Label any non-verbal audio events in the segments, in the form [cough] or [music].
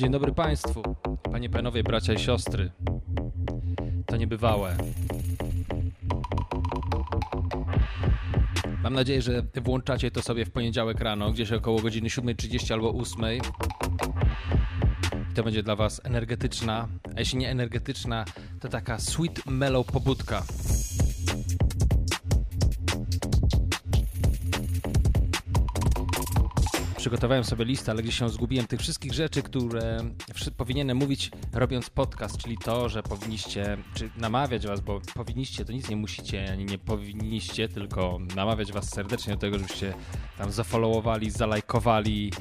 Dzień dobry Państwu, Panie, Panowie, bracia i siostry. To niebywałe. Mam nadzieję, że włączacie to sobie w poniedziałek rano, gdzieś około godziny 7.30 albo 8.00. To będzie dla Was energetyczna, a jeśli nie energetyczna, to taka sweet mellow pobudka. Przygotowałem sobie listę, ale gdzieś się zgubiłem tych wszystkich rzeczy, które powinienem mówić robiąc podcast, czyli to, że powinniście, czy namawiać was, bo powinniście, to nic nie musicie, ani nie powinniście, tylko namawiać was serdecznie do tego, żebyście tam zafollowowali, zalajkowali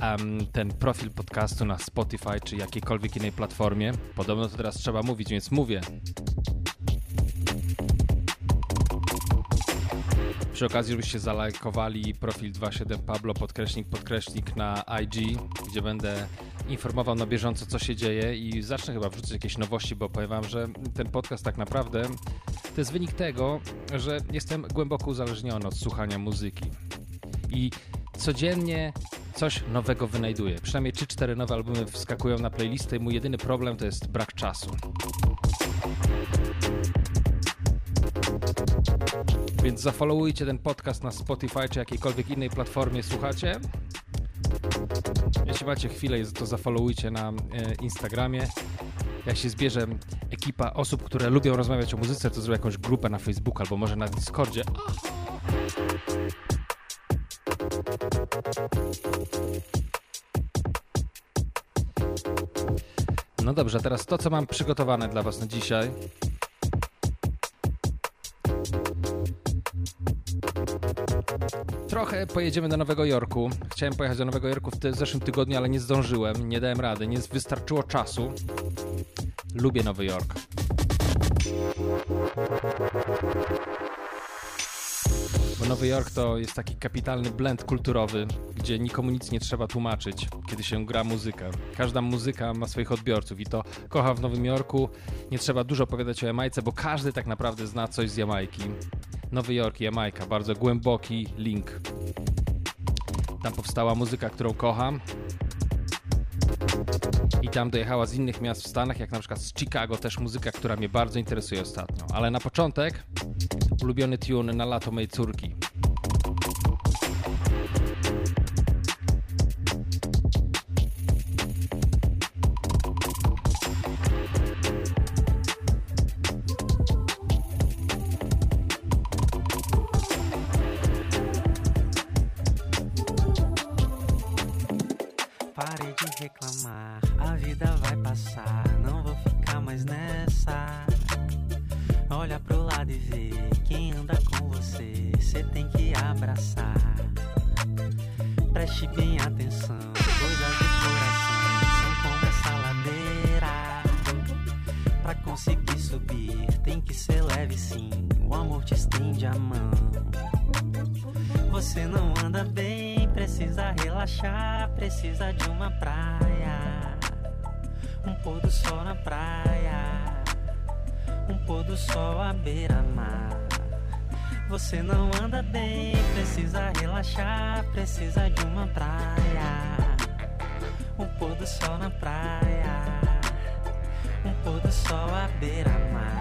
um, ten profil podcastu na Spotify czy jakiejkolwiek innej platformie. Podobno to teraz trzeba mówić, więc mówię. Przy okazji, żebyście zalajkowali profil 27 Pablo podkreśnik podkreśnik na IG, gdzie będę informował na bieżąco, co się dzieje i zacznę chyba wrzucać jakieś nowości, bo powiem wam, że ten podcast tak naprawdę to jest wynik tego, że jestem głęboko uzależniony od słuchania muzyki. I codziennie coś nowego wynajduję. Przynajmniej 3-4 nowe albumy wskakują na playlistę i mój jedyny problem to jest brak czasu. Więc zafollowujcie ten podcast na Spotify czy jakiejkolwiek innej platformie słuchacie. Jeśli macie chwilę, to zafollowujcie na e, Instagramie. Jak się zbierze ekipa osób, które lubią rozmawiać o muzyce, to zrobię jakąś grupę na Facebooku albo może na Discordzie. No dobrze, teraz to, co mam przygotowane dla Was na dzisiaj. Trochę pojedziemy do Nowego Jorku. Chciałem pojechać do Nowego Jorku w, w zeszłym tygodniu, ale nie zdążyłem, nie dałem rady, nie wystarczyło czasu. Lubię Nowy Jork. Bo Nowy Jork to jest taki kapitalny blend kulturowy, gdzie nikomu nic nie trzeba tłumaczyć, kiedy się gra muzykę. Każda muzyka ma swoich odbiorców i to kocha w Nowym Jorku. Nie trzeba dużo opowiadać o Jamajce, bo każdy tak naprawdę zna coś z Jamajki. Nowy Jork, Jamajka, bardzo głęboki link. Tam powstała muzyka, którą kocham. I tam dojechała z innych miast w Stanach, jak na przykład z Chicago, też muzyka, która mnie bardzo interesuje ostatnio. Ale na początek ulubiony tune na lato mojej córki. Reclamar. A vida vai passar, não vou ficar mais nessa. Olha pro lado e vê quem anda com você. Cê tem que abraçar. Preste bem atenção, coisas do coração são como essa ladeira. Pra conseguir subir, tem que ser leve sim. O amor te estende a mão. Você não anda bem, precisa relaxar, precisa de uma praia. Um pôr do sol na praia, um pôr do sol à beira-mar. Você não anda bem, precisa relaxar, precisa de uma praia. Um pôr do sol na praia, um pôr do sol à beira-mar.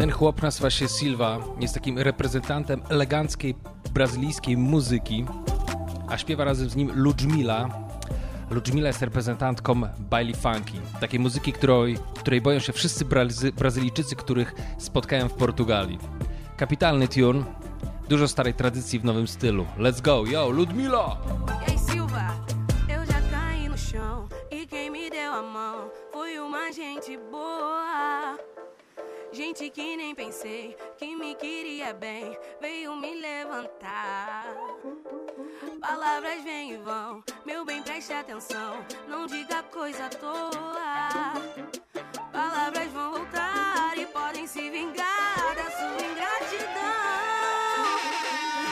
Ten chłop nazywa się Silva, jest takim reprezentantem eleganckiej brazylijskiej muzyki, a śpiewa razem z nim Ludmila. Ludmila jest reprezentantką baile funky, takiej muzyki, której, której boją się wszyscy Brazy Brazylijczycy, których spotkałem w Portugalii. Kapitalny tune, dużo starej tradycji w nowym stylu. Let's go, yo, Ludmila! Ei Silva, eu já caí no chão e quem me deu a mão foi uma gente boa. Gente que nem pensei que me queria bem, veio me levantar. Palavras vêm e vão, meu bem, preste atenção, não diga coisa à toa. Palavras vão voltar e podem se vingar da sua ingratidão.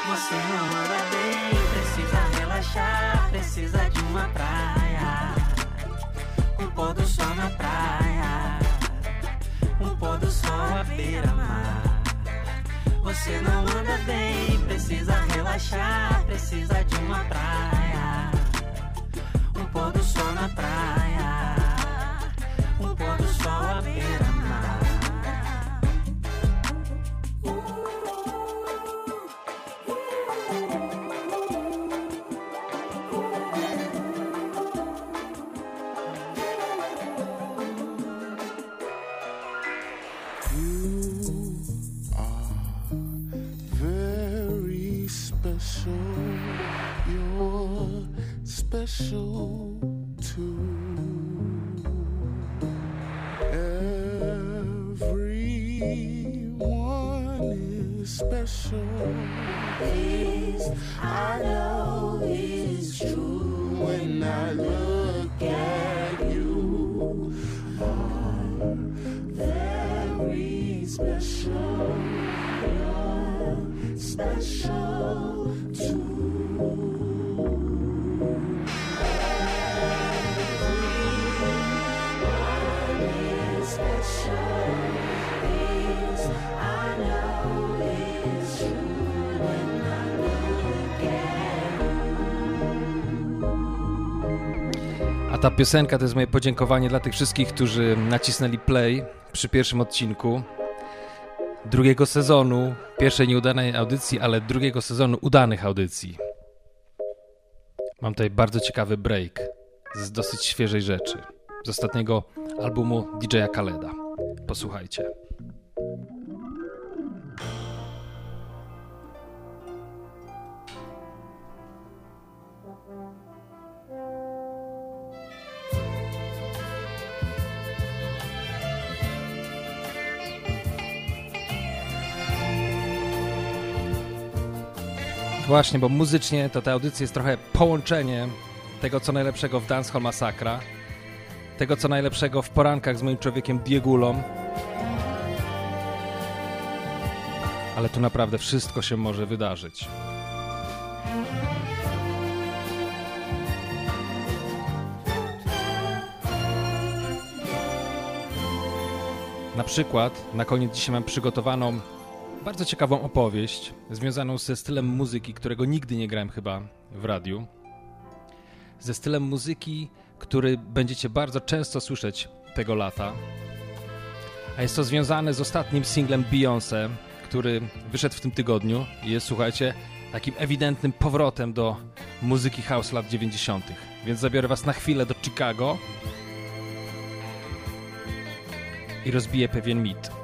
Você não anda bem, precisa relaxar, precisa de uma praia. Um pôr do sol na praia, um pôr do sol à beira-mar. Você não anda bem, precisa relaxar, precisa de uma praia. Um pôr do sol na praia. Um pôr do sol à beira-mar. Special too. Everyone is special. This I know is true when I look at you. Are very special. You're special Ta piosenka to jest moje podziękowanie dla tych wszystkich, którzy nacisnęli play przy pierwszym odcinku drugiego sezonu, pierwszej nieudanej audycji, ale drugiego sezonu udanych audycji. Mam tutaj bardzo ciekawy break z dosyć świeżej rzeczy, z ostatniego albumu DJ-a Kaleda. Posłuchajcie. Właśnie, bo muzycznie to ta audycja jest trochę połączenie tego, co najlepszego w Dancehall Masakra, tego, co najlepszego w porankach z moim człowiekiem Diegulą. Ale tu naprawdę wszystko się może wydarzyć. Na przykład na koniec dzisiaj mam przygotowaną bardzo ciekawą opowieść związaną ze stylem muzyki, którego nigdy nie grałem chyba w radiu. Ze stylem muzyki, który będziecie bardzo często słyszeć tego lata. A jest to związane z ostatnim singlem Beyoncé, który wyszedł w tym tygodniu i jest, słuchajcie, takim ewidentnym powrotem do muzyki house lat 90. Więc zabiorę was na chwilę do Chicago i rozbiję pewien mit.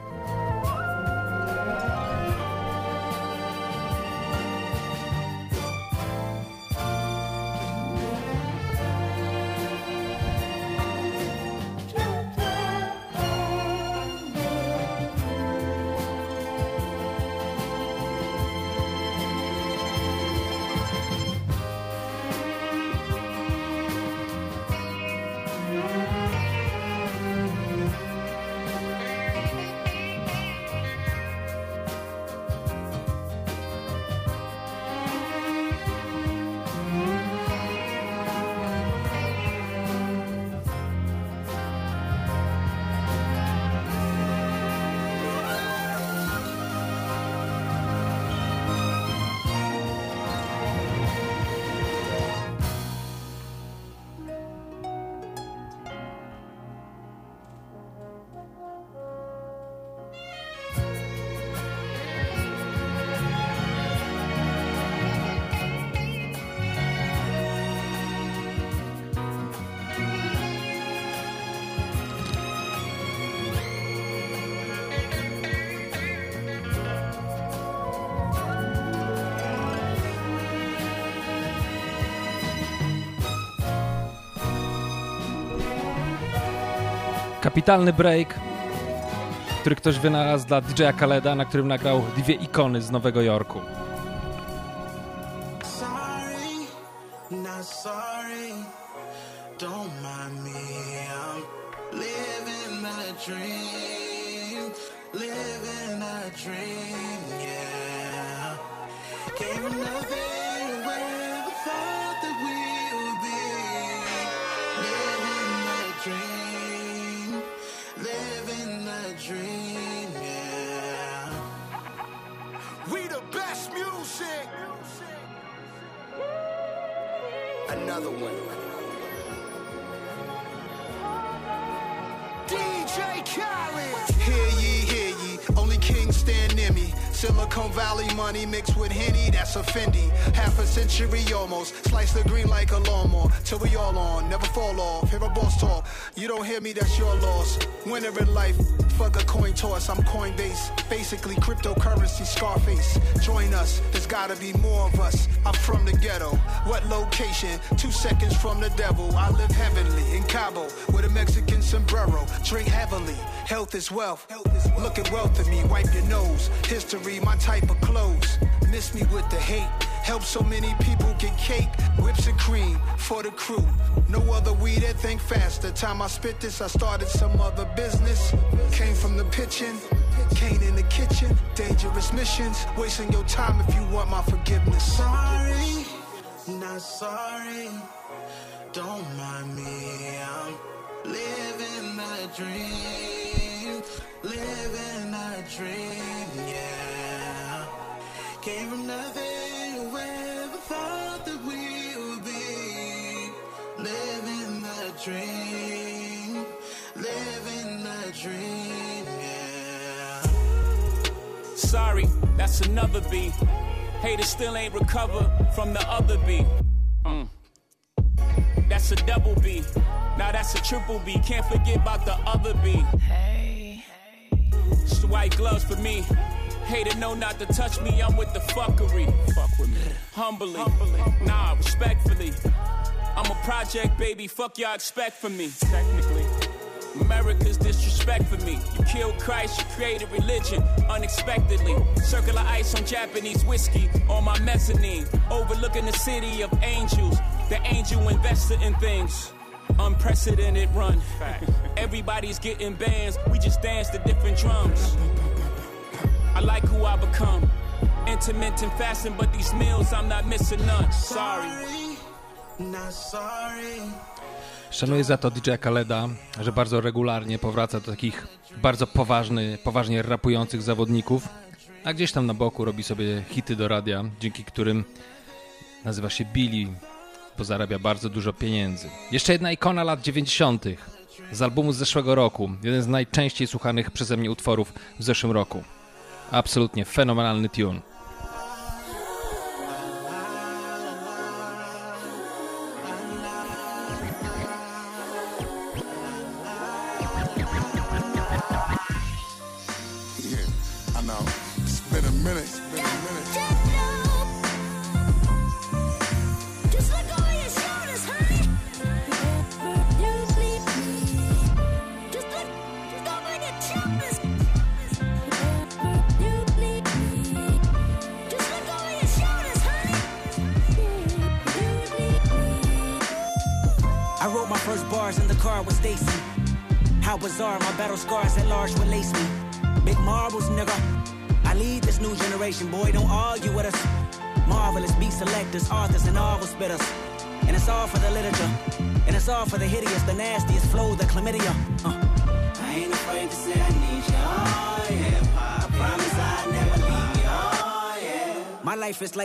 Kapitalny break, który ktoś wynalazł dla DJ-a Kaleda, na którym nagrał dwie ikony z Nowego Jorku. Money mixed with Henny, that's a Fendi. Half a century almost. Slice the green like a lawnmower. Till we all on, never fall off. Hear a boss talk. You don't hear me, that's your loss. Winner in life, fuck a coin toss. I'm Coinbase. Basically, cryptocurrency, Scarface. Join us, there's gotta be more of us. I'm from the ghetto. What location? Two seconds from the devil. I live heavenly in Cabo with a Mexican sombrero. Drink heavily. Health is wealth. Look at wealth in me, wipe your nose. History, my type of clothes. Miss me with the hate. Help so many people get cake, whips and cream for the crew. No other weed that think fast. The time I spit this, I started some other business. Came from the pitching, Kane in the kitchen. Dangerous missions, wasting your time if you want my forgiveness. Sorry, not sorry. Don't mind me. I'm living a dream, living a dream. Sorry, that's another B. Haters still ain't recovered from the other B. Mm. That's a double B. Now that's a triple B. Can't forget about the other B. Hey. It's the white gloves for me. Hater know not to touch me. I'm with the fuckery. Fuck with me. Humbly. Nah, respectfully. I'm a project baby. Fuck y'all expect from me. Technically. America's disrespect for me. You killed Christ, you created religion unexpectedly. Circular ice on Japanese whiskey on my mezzanine. Overlooking the city of angels. The angel invested in things. Unprecedented run. Everybody's getting bands, we just dance to different drums. I like who I become. Intermittent fasting, but these meals I'm not missing none. Sorry. Not sorry. Szanuję za to DJ Kaleda, że bardzo regularnie powraca do takich bardzo poważny, poważnie rapujących zawodników, a gdzieś tam na boku robi sobie hity do radia, dzięki którym nazywa się Billy, bo zarabia bardzo dużo pieniędzy. Jeszcze jedna ikona lat 90. z albumu z zeszłego roku, jeden z najczęściej słuchanych przeze mnie utworów w zeszłym roku. Absolutnie fenomenalny tune.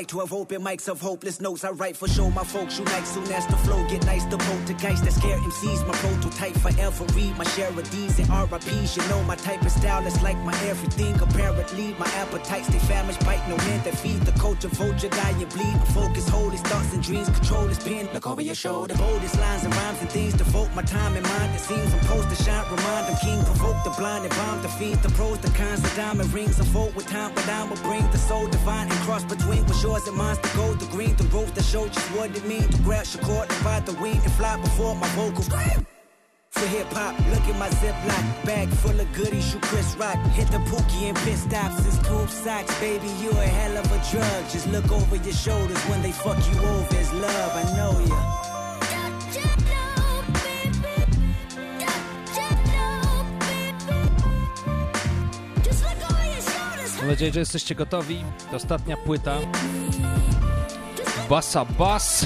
12 open mics of hopeless notes. I write for show my folks unite soon as the flow get nice. The poltergeist that scare MCs, my prototype forever. Read my share of D's and RIPs. You know my type of style is like my everything. Apparently, my appetites they famished, bite no end that feed the culture. Vulture, die and bleed. My focus, hold his thoughts and dreams. Control his pen. Look over your shoulder. Boldest lines and rhymes and things. Devote my time and mind. It seems I'm supposed to shine. Remind them king. Provoke the blind and bomb the fiends. The pros, the cons, the diamond rings. Unfold with time, but I will bring the soul divine and cross between what's yours and mine's the gold, the green, the rose that show just what it means to grab your cord, divide the wing and fly before my vocals. Scream! For hip hop, look at my Ziploc bag full of goodies. You Chris Rock, hit the pookie and pit stops. It's tube socks, baby. You a hell of a drug. Just look over your shoulders when they fuck you over. It's love, I know ya. Mam nadzieję, że jesteście gotowi. To ostatnia płyta. Bassa Bass.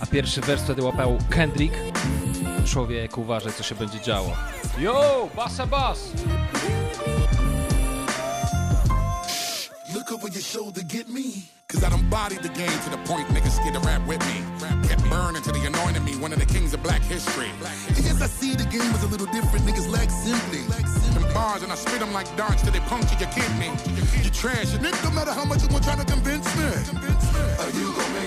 A pierwszy wers wtedy łapał Kendrick. Człowiek, uważaj, co się będzie działo. Yo, Bassa Bass! Look over your shoulder, get me. Cause I done bodied the game to the point niggas scared to rap with me. Kept burning till they anointed me one of the kings of black history. Yes, I see the game was a little different, niggas lack simply. Them bars and I spit them like darts till they puncture your kidney. You trash, and it no matter how much you want trying to convince me. Are you gonna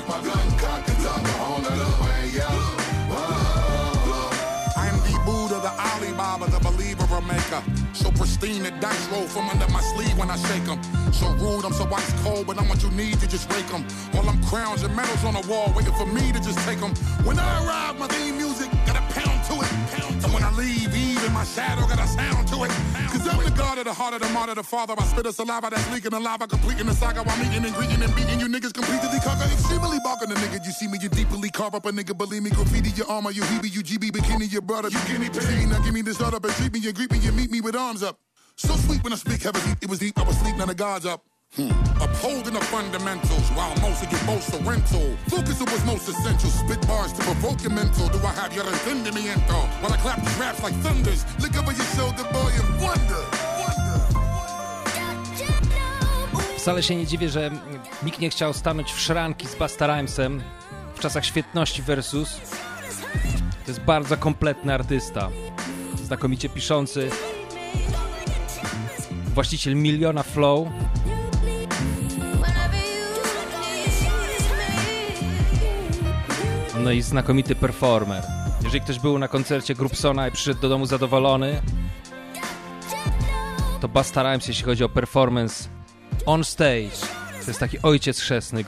So pristine, the dice roll from under my sleeve when I shake them. So rude, I'm so ice cold, but I'm what you need to just rake them. All them crowns and medals on the wall, waiting for me to just take them. When I arrive, my theme music got a pound to it. And when I leave, my shadow got a sound to it. Cause I'm the god of the heart of the martyr, the father. I spit a saliva that's leaking the lava, completing the saga while meeting and greeting and beating you niggas completely conquer. Extremely barking the nigga. You see me, you deeply carve up a nigga. Believe me, graffiti your armor, you heebie, you GB, bikini, your brother. You guinea pig. Now give me this up and treat me, you greet me, you meet me with arms up. So sweet when I speak, heavy it was deep, I was sleep, now the gods up. Hmm. Upholding the fundamentals while most of of rental. Focus on what's most essential. Spit bars to provoke your mental. Do I have your entendimiento? While I clap raps like thunders. Look over your shoulder, boy, and wonder. Wcale się nie dziwię, że nikt nie chciał stanąć w szranki z Basta Rhymesem w czasach świetności versus. To jest bardzo kompletny artysta. Znakomicie piszący. Właściciel miliona flow. No i znakomity performer. Jeżeli ktoś był na koncercie Grupsona i przyszedł do domu zadowolony, to Basta Rhymes, jeśli chodzi o performance on stage, to jest taki ojciec chrzestny. You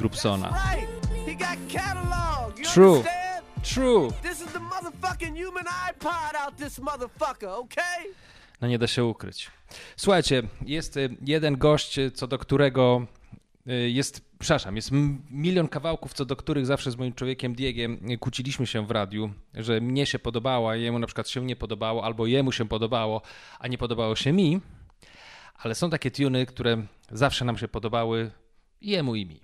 True. True. No nie da się ukryć. Słuchajcie, jest y, jeden gość, co do którego jest, przepraszam, jest milion kawałków, co do których zawsze z moim człowiekiem Diegiem y, kłóciliśmy się w radiu, że mnie się podobało, a jemu na przykład się nie podobało, albo jemu się podobało, a nie podobało się mi. Ale są takie tuny, które zawsze nam się podobały jemu i mi.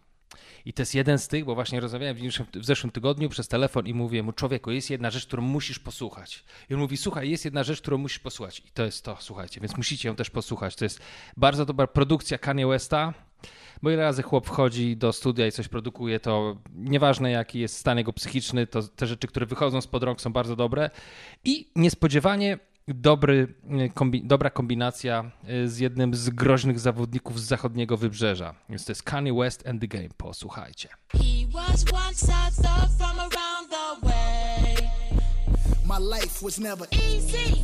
I to jest jeden z tych, bo właśnie rozmawiałem w zeszłym tygodniu przez telefon i mówię mu, człowieku, jest jedna rzecz, którą musisz posłuchać. I on mówi, słuchaj, jest jedna rzecz, którą musisz posłuchać. I to jest to, słuchajcie, więc musicie ją też posłuchać. To jest bardzo dobra produkcja Kanye Westa. Bo ile razy chłop wchodzi do studia i coś produkuje, to nieważne jaki jest stan jego psychiczny, to te rzeczy, które wychodzą spod rąk są bardzo dobre. I niespodziewanie dobry, y, kombi dobra kombinacja y, z jednym z groźnych zawodników z zachodniego wybrzeża. Więc to jest Kanye West and the Game. Posłuchajcie. He was once a thug from around the way. My life was never Easy.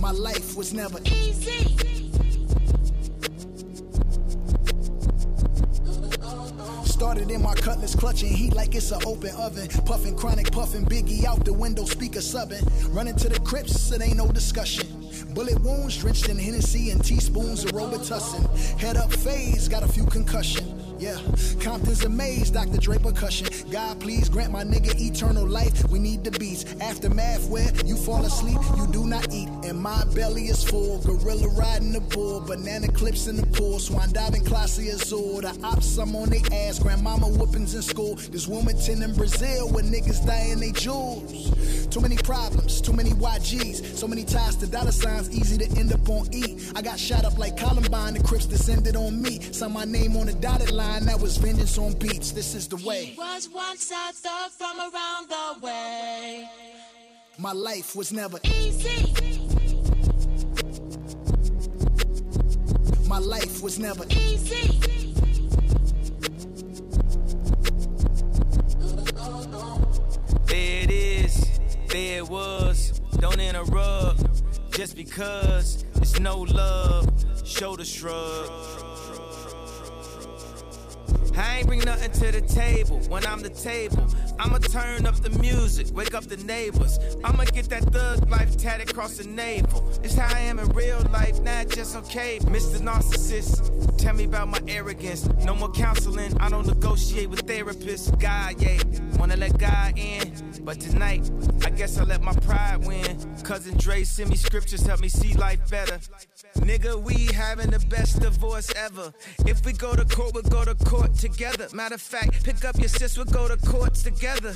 my life was never Easy. Started in my cutlass, clutching heat like it's an open oven. Puffing chronic, puffing Biggie out the window, speaker subbing. Running to the crypts, it ain't no discussion. Bullet wounds drenched in Hennessy and teaspoons of Robitussin. Head up phase, got a few concussion. Yeah, Compton's amazed, Dr. Dre percussion. God, please grant my nigga eternal life. We need the beats. Aftermath where you fall asleep, you do not eat. And my belly is full. Gorilla riding the bull, banana clips in the pool. Swan diving, classy azul. The ops, I'm on they ass. Grandmama whoopings in school. This Wilmington in Brazil where niggas dying they jewels. Too many problems, too many YGs. So many ties to dollar signs, easy to end up on E. I got shot up like Columbine, the Crips descended on me. Saw my name on the dotted line, that was vengeance on beats. This is the way. He was once a thug from around the way. My life was never, Easy. my life was never. Easy. There it is, there it was. Don't interrupt, just because it's no love. Shoulder shrug. I ain't bring nothing to the table when I'm the table. I'ma turn up the music, wake up the neighbors. I'ma get that thug life tatted across the navel. It's how I am in real life, not just okay. Mr. Narcissist, tell me about my arrogance. No more counseling, I don't negotiate with therapists. God, yeah, wanna let God in. But tonight, I guess I let my pride win. Cousin Dre send me scriptures, help me see life better. Nigga, we having the best divorce ever. If we go to court, we'll go to court together. Matter of fact, pick up your sis, we'll go to courts together.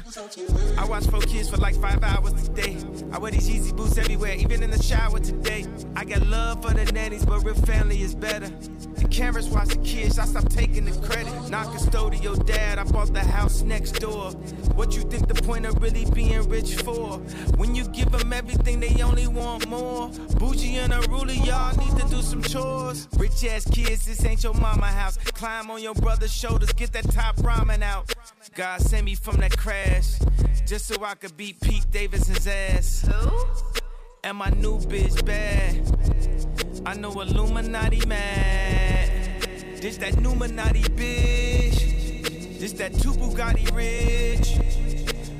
I watch four kids for like five hours a day. I wear these Yeezy boots everywhere, even in the shower today. I got love for the nannies, but real family is better. The cameras watch the kids, I stop taking the credit. Not custodial dad, I bought the house next door. What you think the point of really being rich for? When you give them everything, they only want more. Bougie and a ruler, y'all need to do some chores. Rich ass kids, this ain't your mama house. Climb on your brother's shoulders, get that top ramen out. God sent me from that crash, just so I could beat Pete Davidson's ass. Who? And my new bitch bad. I know Illuminati mad. This that Numinati bitch. This that two Bugatti rich.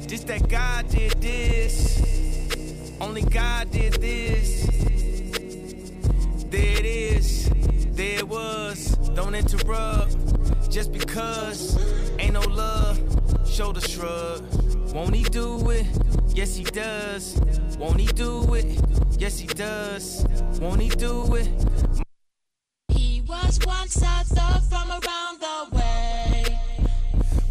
This that God did this. Only God did this. There it is. There it was. Don't interrupt. Just because ain't no love. Shoulder shrug. Won't he do it? Yes, he does. Won't he do it? Yes, he does. Won't he do it? He was once I thought from around the way.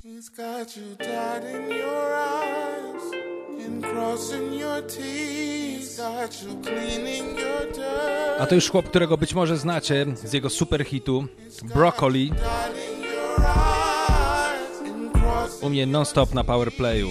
He's got you dotting your eyes A to już chłop, którego być może znacie z jego super hitu Broccoli. U mnie non-stop na powerplayu.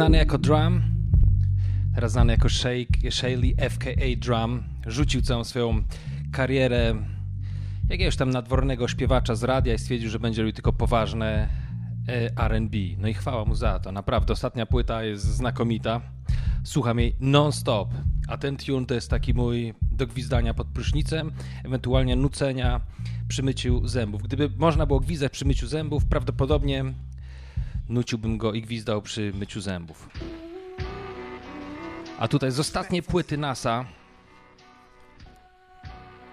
Znany jako Drum, teraz znany jako Shake, Shaley FKA Drum, rzucił całą swoją karierę jakiegoś tam nadwornego śpiewacza z radia i stwierdził, że będzie robił tylko poważne e, R&B. No i chwała mu za to. Naprawdę, ostatnia płyta jest znakomita. Słucham jej non-stop. A ten tune to jest taki mój do gwizdania pod prysznicem, ewentualnie nucenia przy myciu zębów. Gdyby można było gwizdać przy myciu zębów, prawdopodobnie nuciłbym go i gwizdał przy myciu zębów. A tutaj z ostatniej płyty NASA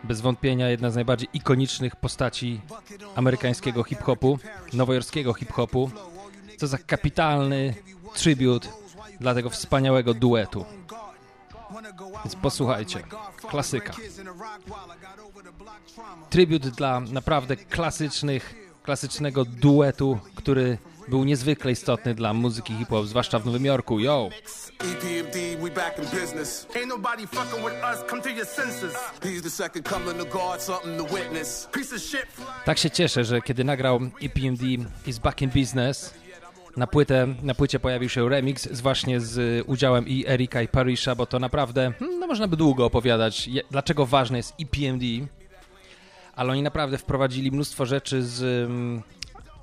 bez wątpienia jedna z najbardziej ikonicznych postaci amerykańskiego hip-hopu, nowojorskiego hip-hopu. Co za kapitalny tribut dla tego wspaniałego duetu. Więc posłuchajcie, klasyka. Tribut dla naprawdę klasycznych, klasycznego duetu, który był niezwykle istotny dla muzyki hip-hop, zwłaszcza w Nowym Jorku. Yo! EPMD, we back in business. Ain't nobody fucking with us, come to your senses. He's the second coming of God, something to witness. Piece of shit. Tak się cieszę, że kiedy nagrał EPMD is back in business, na, płytę, na płycie pojawił się remix z właśnie z udziałem i Erika i Parisha, bo to naprawdę, hmm, no można by długo opowiadać, dlaczego ważne jest EPMD, ale oni naprawdę wprowadzili mnóstwo rzeczy z, mm,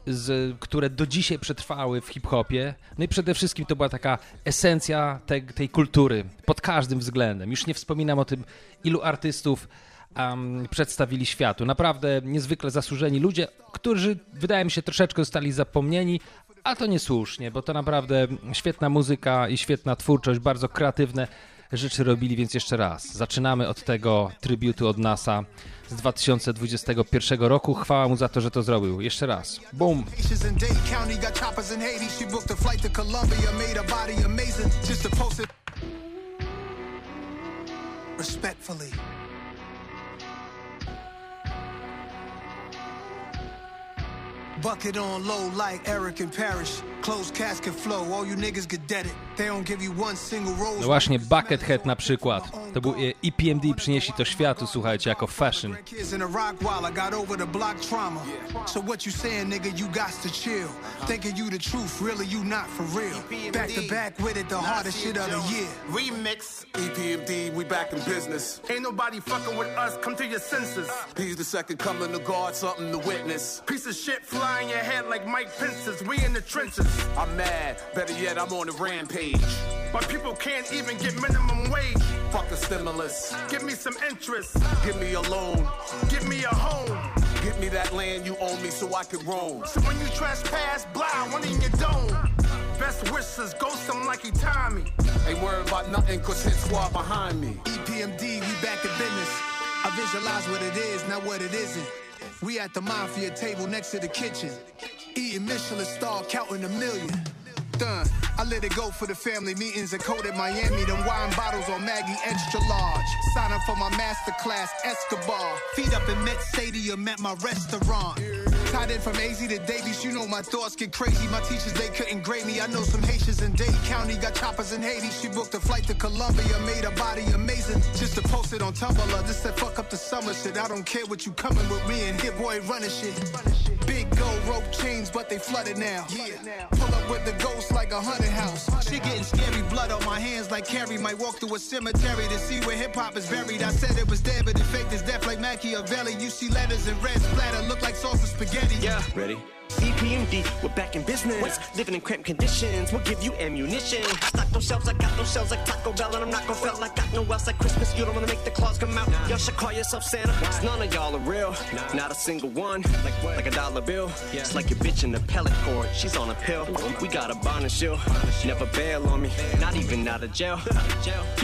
z, które do dzisiaj przetrwały w hip-hopie. No i przede wszystkim to była taka esencja te, tej kultury pod każdym względem. Już nie wspominam o tym, ilu artystów um, przedstawili światu. Naprawdę niezwykle zasłużeni ludzie, którzy wydaje mi się troszeczkę zostali zapomnieni, a to niesłusznie, bo to naprawdę świetna muzyka i świetna twórczość, bardzo kreatywne rzeczy robili, więc jeszcze raz. Zaczynamy od tego tributu od NASA z 2021 roku. Chwała mu za to, że to zrobił. Jeszcze raz. Boom! Respectfully. Bucket on low like Eric and Parrish. Closed casket flow, all you niggas get deaded. They don't give you one single rose. No właśnie, Buckethead na przykład. To był EPMD przynieśli to światu, słuchajcie, jako fashion. Kids in a rock while I got over the block trauma. So what you saying, nigga? You got to chill. Thinking you the truth, really you not for real. Back to back with it, the hardest shit of the year. Remix. EPMD, we back in business. Ain't nobody fucking with us, come to your senses. He's the second coming of God, something to witness. Piece of shit fly in your head like Mike Pence's. We in the trenches. I'm mad, better yet, I'm on the rampage. My people can't even get minimum wage. Fuck a stimulus. Give me some interest. Give me a loan. Give me a home. Give me that land you owe me so I can roam. So when you trespass, blah, one in your dome. Best wishes, ghost him like he me. Ain't worried about nothing, cause hit squad behind me. EPMD, we back in business. I visualize what it is, not what it isn't. We at the mafia table next to the kitchen. Eating Michelin star, counting a million. Done. I let it go for the family meetings at Code at Miami. Them wine bottles on Maggie extra large. Sign up for my master class, Escobar. Feet up in Met Stadium at my restaurant. Tied in from AZ to Davies, you know my thoughts get crazy. My teachers, they couldn't grade me. I know some Haitians in Dade County got choppers in Haiti. She booked a flight to Colombia, made her body amazing. Just to post it on Tumblr. This said fuck up the summer shit. I don't care what you coming with me and Hit Boy running shit. Big gold rope chains, but they flooded now. Yeah. Pull up with the ghost like a haunted house. She getting scary, blood on my hands like Carrie. Might walk through a cemetery to see where hip hop is buried. I said it was dead, but it faked as death like Machiavelli. You see letters in red splatter, look like sauce of spaghetti. Yeah, ready? EPMD, we're back in business. Living in cramped conditions, we'll give you ammunition. I Stock those shelves, I got those shells like Taco Bell, and I'm not gonna fail. I got no else like Christmas. You don't wanna make the claws come out. Y'all should call yourself Santa. Cause none of y'all are real. Not a single one. Like what? Like a dollar bill. It's like your bitch in the pellet cord. She's on a pill. We got a bond and shield. Never bail on me. Not even out of jail.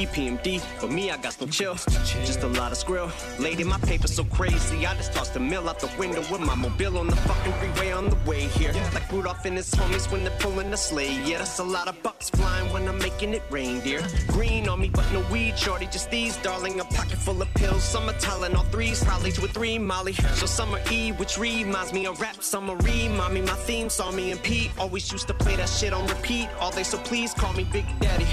EPMD, but me, I got no chill. Just a lot of skrill. Lady, my paper's so crazy. I just tossed the mill out the window with my mobile on the fucking freeway on the way here. Like Rudolph and his homies when they're pulling the sleigh. Yeah, that's a lot of bucks flying when I'm making it rain, dear. Green on me, but no weed, shorty. Just these, darling. A pocket full of pills. Summer Tylenol threes, probably two or three Molly. So summer E, which reminds me of rap. Summer re, mommy, my theme saw me and Pete. Always used to play that shit on repeat all day. So please call me Big Daddy.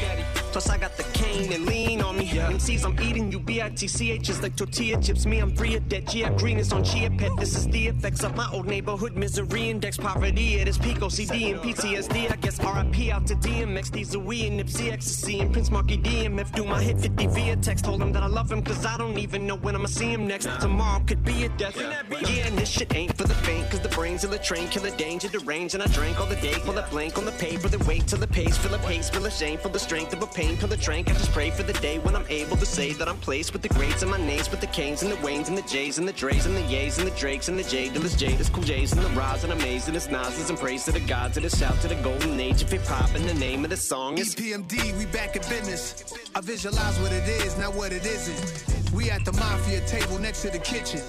Plus I got the cane and lean on me. MCs I'm eating, you B-I-T-C-H is like tortilla chips. Me, I'm free of debt. Yeah, green is on Chia Pet. This is the effects of my old neighborhood misery. Index poverty at its peak. OCD and PTSD. I guess RIP out to DMX. These are we and Nipsey Ecstasy and Prince Marky DMF. Do my hit 50 via text. Told him that I love him cause I don't even know when I'ma see him next. Tomorrow could be a death. Yeah, and this shit ain't for the faint cause the brains of the train kill the danger, the range. And I drank all the day, pull a blank on the paper. Then wait till the pace, fill the pace, feel the shame for the strength of a pain. Till the drink, I just pray for the day when I'm able to say that I'm placed with the greats and my names, with the Canes and the Waynes and the J's and the Dre's and the Ye's and the Drakes and the J Dillas, Jada's, Cool J's and the Roz and Amazing, it's Nas's and praise to the gods and a shout to the golden age of hip hop. And the name of the song is EPMD, we back in business. I visualize what it is, not what it isn't. We at the mafia table next to the kitchen.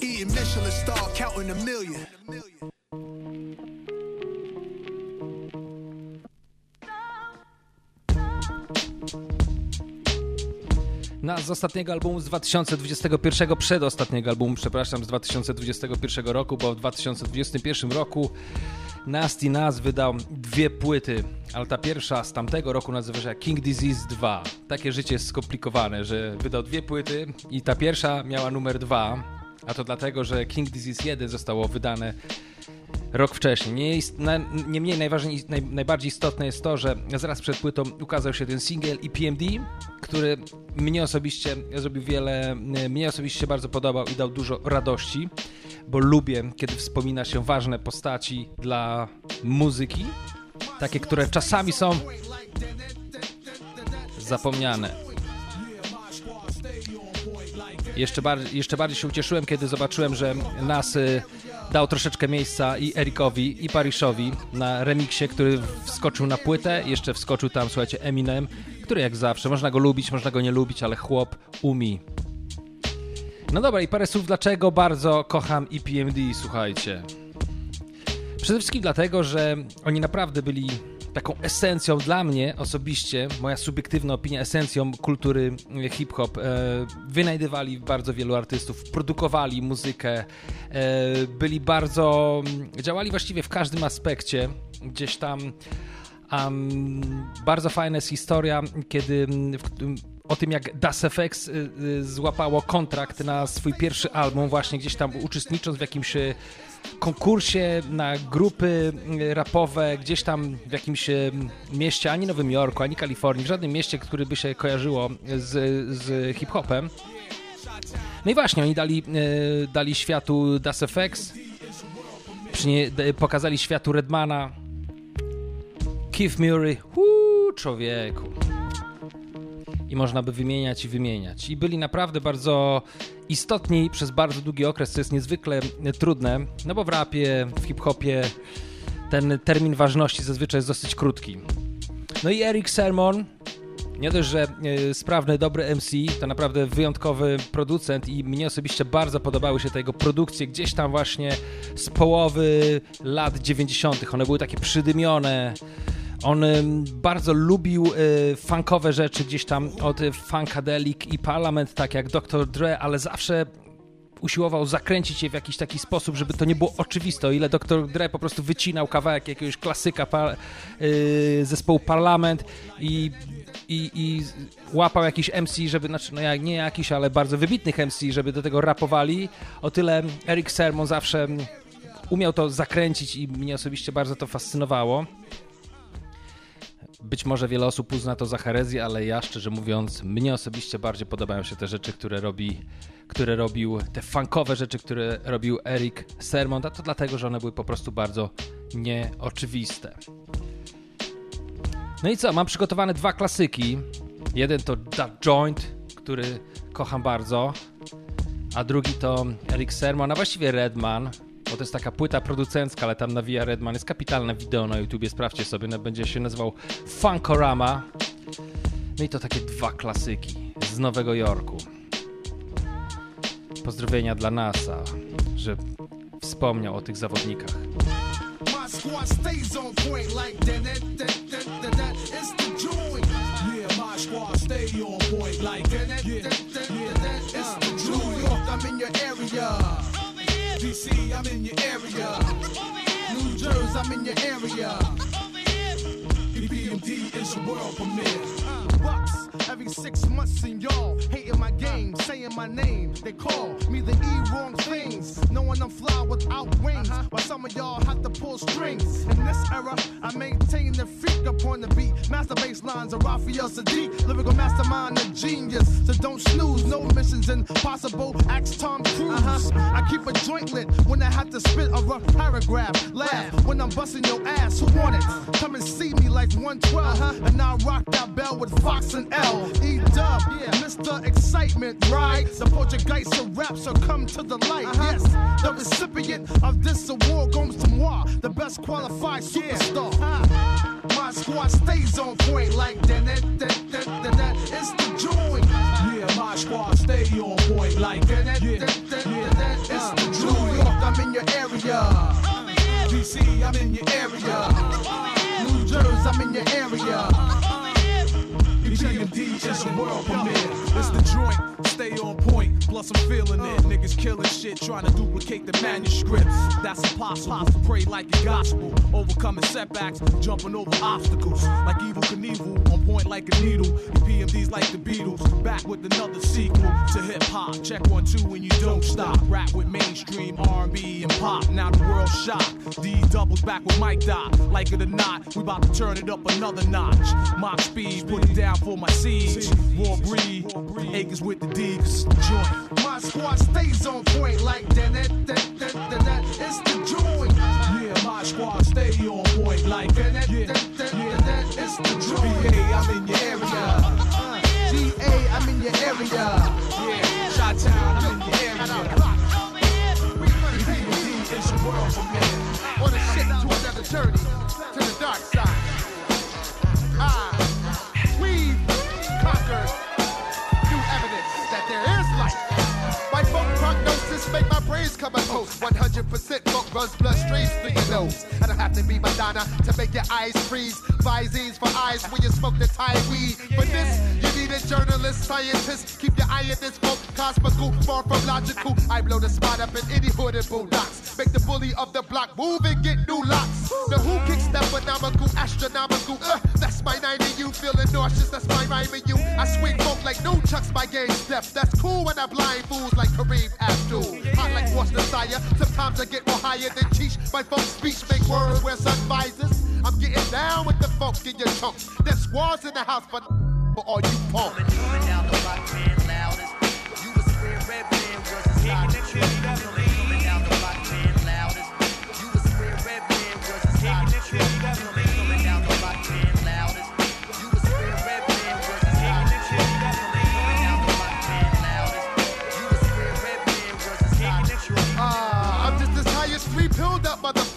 Eating Michelin star, counting a million. Na z ostatniego albumu z 2021, przedostatniego albumu, przepraszam, z 2021 roku, bo w 2021 roku Nasty Nas wydał dwie płyty, ale ta pierwsza z tamtego roku nazywa się King Disease 2. Takie życie jest skomplikowane, że wydał dwie płyty i ta pierwsza miała numer 2, a to dlatego, że King Disease 1 zostało wydane rok wcześniej. Niemniej nie mniej najważniej, naj, najbardziej istotne jest to, że zaraz przed płytą ukazał się ten single i PMD, który mnie osobiście zrobił wiele, mnie osobiście bardzo podobał i dał dużo radości, bo lubię, kiedy wspomina się ważne postaci dla muzyki, takie, które czasami są zapomniane. Jeszcze jeszcze bardziej się ucieszyłem, kiedy zobaczyłem, że nas y, dał troszeczkę miejsca i Erikowi, i Pariszowi na remiksie, który wskoczył na płytę. Jeszcze wskoczył tam, słuchajcie, Eminem, który jak zawsze, można go lubić, można go nie lubić, ale chłop umi. No dobra, i parę słów, dlaczego bardzo kocham EPMD, słuchajcie. Przede wszystkim dlatego, że oni naprawdę byli taką esencją dla mnie osobiście, moja subiektywna opinia, esencją kultury hip-hop. E, wynajdywali bardzo wielu artystów, produkowali muzykę, e, byli bardzo, działali właściwie w każdym aspekcie. Gdzieś tam um, bardzo fajna jest historia, kiedy w, o tym, jak Das FX y, y, złapało kontrakt na swój pierwszy album, właśnie gdzieś tam uczestnicząc w jakimś konkursie na grupy rapowe gdzieś tam w jakimś mieście, ani Nowym Jorku, ani Kalifornii, w żadnym mieście, które by się kojarzyło z, z hip-hopem. No i właśnie, oni dali, dali światu Das FX, pokazali światu Redmana, Keith Murray, Uuu, człowieku i można by wymieniać i wymieniać. I byli naprawdę bardzo istotni przez bardzo długi okres, co jest niezwykle trudne, no bo w rapie, w hip-hopie ten termin ważności zazwyczaj jest dosyć krótki. No i Eric Sermon, nie dość, że e, sprawny, dobry MC, to naprawdę wyjątkowy producent i mnie osobiście bardzo podobały się te jego produkcje gdzieś tam właśnie z połowy lat 90. One były takie przydymione, on bardzo lubił y, funkowe rzeczy gdzieś tam od Funkadelic i Parlament, tak jak Dr. Dre, ale zawsze usiłował zakręcić je w jakiś taki sposób, żeby to nie było oczywiste. O ile Dr. Dre po prostu wycinał kawałek jakiegoś klasyka par, yy, zespołu Parlament i, i, i, łapał jakiś MC, żeby, znaczy no nie jakiś, ale bardzo wybitnych MC, żeby do tego rapowali, o tyle Eric Sermon zawsze umiał to zakręcić i mnie osobiście bardzo to fascynowało. Być może wiele osób uzna to za herezję, ale ja szczerze mówiąc, mnie osobiście bardziej podobają się te rzeczy, które robi, które robił, te funkowe rzeczy, które robił Eric Sermon, a to dlatego, że one były po prostu bardzo nieoczywiste. No i co, mam przygotowane dwa klasyki. Jeden to Da Joint, który kocham bardzo, a drugi to Eric Sermon, a właściwie Redman, bo to jest taka płyta producencka, ale tam nawija Redman. Jest kapitalne wideo na YouTubie, sprawdźcie sobie, no, będzie się nazywał Funkorama. No i to takie dwa klasyki z Nowego Jorku. Pozdrowienia dla NASA, że wspomniał o tych zawodnikach. I'm in your area. DC, I'm in your area. New Jersey, I'm in your area. EPMD is a world premiere. Bucks every six months, and y'all hating my game, saying my name. They call me the E wrong things, knowing I'm fly without wings. While some of y'all have to pull strings. In this era, I maintain the freak upon the beat. Master bass lines of Raphael Sadiq, lyrical mastermind, genius. So don't snooze, no missions impossible. Ask Tom Cruise. Uh-huh. I keep a joint lit when I have to spit a rough paragraph. Laugh when I'm busting your ass. Who want it? Come and see me like 112, uh-huh. and I'll rock that bell with Fox and L. E Dub, yeah. Mr. Excitement, right? The Portuguese of rap shall come to the light. Uh-huh. Yes, the recipient of this award goes to moi, the best qualified superstar. Yeah. My squad stays on point like that. that, that, that, that, that. It's the joint. Yeah, my squad stay on point like that. that, yeah. that, that, yeah. that, that. It's the joint. New York, I'm in your area. DC, I'm in your area. New Jersey, I'm in your area. PMD is a world premiere. It's the joint, stay on point. plus I'm feeling it. Niggas killing shit, trying to duplicate the manuscripts. That's impossible. Pray like a gospel, overcoming setbacks, jumping over obstacles. Like Evil Knievel, on point like a needle. The PMD's like the Beatles, back with another sequel to hip hop. Check one, two, and you don't stop. Rap with mainstream R&B and pop. Now the world's shocked. D doubles back with Mike Dot. Like it or not, we about to turn it up another notch. Mock speed, put it down for my siege. War breed, acres with the D, 'cause it's the joint. My squad stays on point like that. that, that, that, that, that. It's the joint. Yeah, my squad stay on point like that. that. that, that, that, that, that. It's the joint. PA, I'm in your area. GA, I'm in your area. Yeah, Shot Town, I'm in your area. Is a world premiere. On a ship to another journey, to the dark side. Ah, Lakers. Come a toast. 100% folk runs bloodstreams through your nose. I don't have to be Madonna to make your eyes freeze. Visines for eyes when you smoke the Thai weed. For this, you need a journalist, scientist. Keep your eye in this folk cosmical, far from logical. I blow the spot up in any hood and boondocks. Make the bully of the block move and get new locks. The who kicks that phenomenal, astronomical. Uh, that's my nine and you feeling nauseous. That's my rhyme and you. I swing folk like no chucks, my game step. That's cool when I blind fools like Kareem Abdul. Hot like What's Desire. Sometimes I get more higher than Cheech. My folk speech make words wear sun visors. I'm getting down with the folks in your chunks. There's squads in the house for, for all you punks. Ah,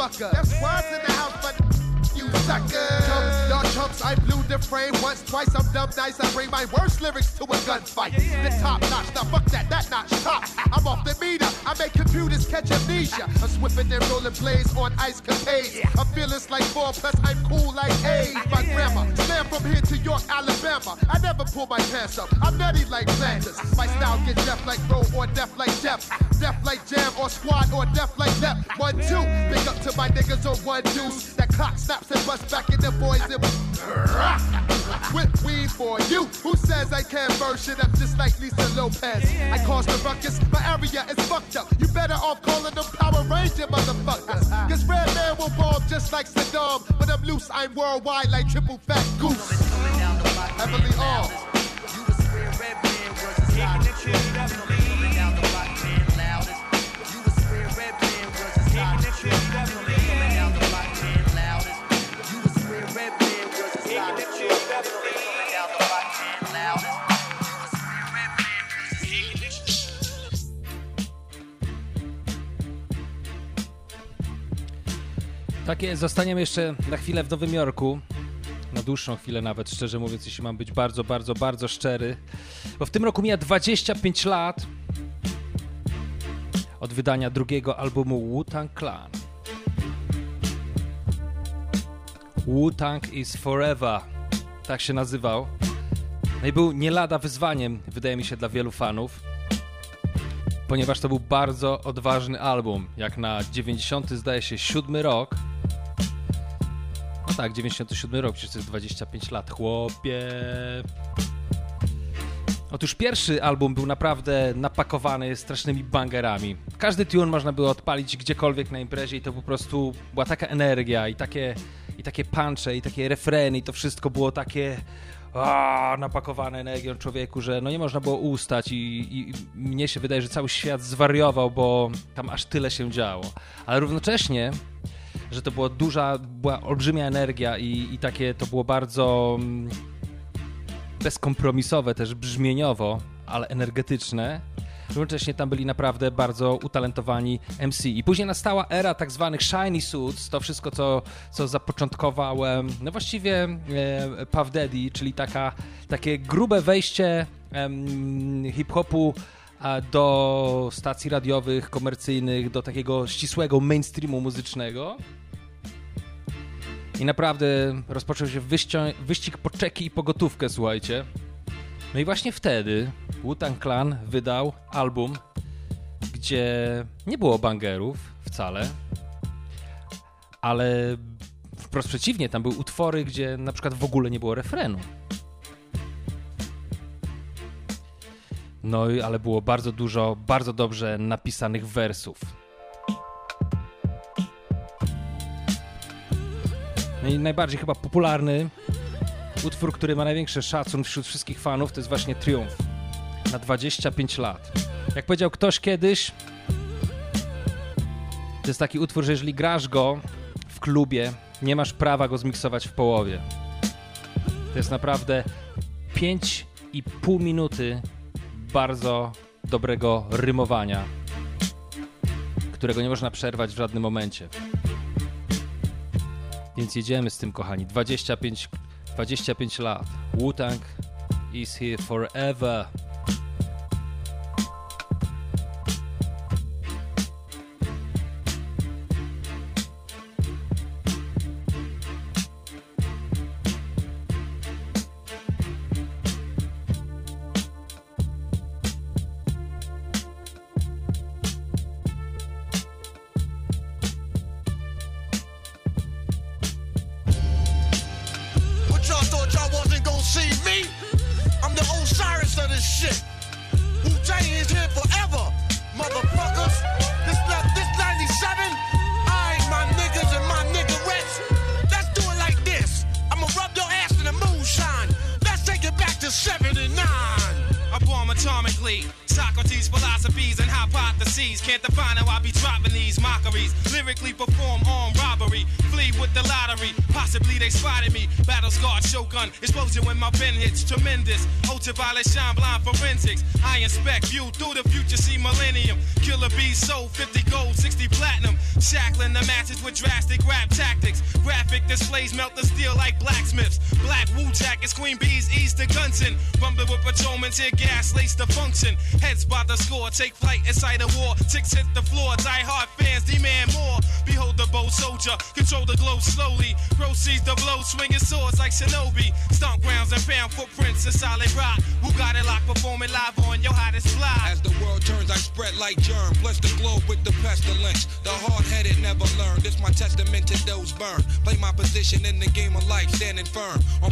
motherfucker. That's in the house, but you suckers. Chumps, y'all chumps, I blew the frame once, twice. I'm dumb nice. I bring my worst lyrics to a gunfight. The top notch, now fuck that, that notch top. I'm off the meter. I make computers catch amnesia. I'm swipping and rolling blades on ice capades. I'm fearless like four, plus I'm cool like eight. My grandma slam from here to York, Alabama. I never pull my pants up. I'm nutty like planters. My style get deaf like roll or deaf like deaf. Deaf like jam or squad or death like left. One, two. Big up to my niggas on one deuce. That clock snaps and busts back in the boys and [laughs] Whip weed for you. Who says I can't burn shit up just like Lisa Lopez? I cause the ruckus. My area is fucked up. You better off calling them Power Ranger motherfuckers. [laughs] Cause Red Man will bomb just like Saddam. But I'm loose, I'm worldwide like triple fat goose. Heavily armed. Takie, zostaniemy jeszcze na chwilę w Nowym Jorku. Na dłuższą chwilę nawet, szczerze mówiąc, jeśli mam być bardzo, bardzo, bardzo szczery. Bo w tym roku mija 25 lat od wydania drugiego albumu Wu-Tang Clan. Wu-Tang is Forever. Tak się nazywał. No i był nie lada wyzwaniem, wydaje mi się, dla wielu fanów. Ponieważ to był bardzo odważny album. Jak na 90, zdaje się, 7 rok. No tak, 97 rok, przecież to jest 25 lat, chłopie. Otóż pierwszy album był naprawdę napakowany strasznymi bangerami. Każdy tune można było odpalić gdziekolwiek na imprezie i to po prostu była taka energia i takie, i takie punche i takie refreny i to wszystko było takie a, napakowane energią człowieku, że no nie można było ustać i, i mnie się wydaje, że cały świat zwariował, bo tam aż tyle się działo. Ale równocześnie że to była duża, była olbrzymia energia i, i takie to było bardzo mm, bezkompromisowe też brzmieniowo, ale energetyczne. Równocześnie tam byli naprawdę bardzo utalentowani MC. I później nastała era tak zwanych shiny suits, to wszystko, co, co zapoczątkowałem, no właściwie e, Puff Daddy, czyli taka, takie grube wejście em, hip-hopu do stacji radiowych, komercyjnych, do takiego ścisłego mainstreamu muzycznego. I naprawdę rozpoczął się wyścig, wyścig po czeki i po gotówkę, słuchajcie. No i właśnie wtedy Wu-Tang Clan wydał album, gdzie nie było bangerów wcale, ale wprost przeciwnie, tam były utwory, gdzie na przykład w ogóle nie było refrenu. No ale było bardzo dużo, bardzo dobrze napisanych wersów. Najbardziej chyba popularny utwór, który ma największy szacun wśród wszystkich fanów, to jest właśnie Triumph na 25 lat. Jak powiedział ktoś kiedyś, to jest taki utwór, że jeżeli grasz go w klubie, nie masz prawa go zmiksować w połowie. To jest naprawdę 5,5 minuty bardzo dobrego rymowania, którego nie można przerwać w żadnym momencie. Więc jedziemy z tym, kochani. 25, 25 lat. Wu-Tang is here forever. By the score, take flight inside a war. Ticks hit the floor, die hard fans demand more. Behold the bold soldier, control the glow slowly. Proceeds the blow, swinging swords like shinobi. Stomp grounds and pound footprints in solid rock. Who got it locked, performing live on your hottest fly? As the world turns, I spread like germ. Bless the globe with the pestilence. The hard-headed never learn. This my testament to those burn. Play my position in the game of life, standing firm. On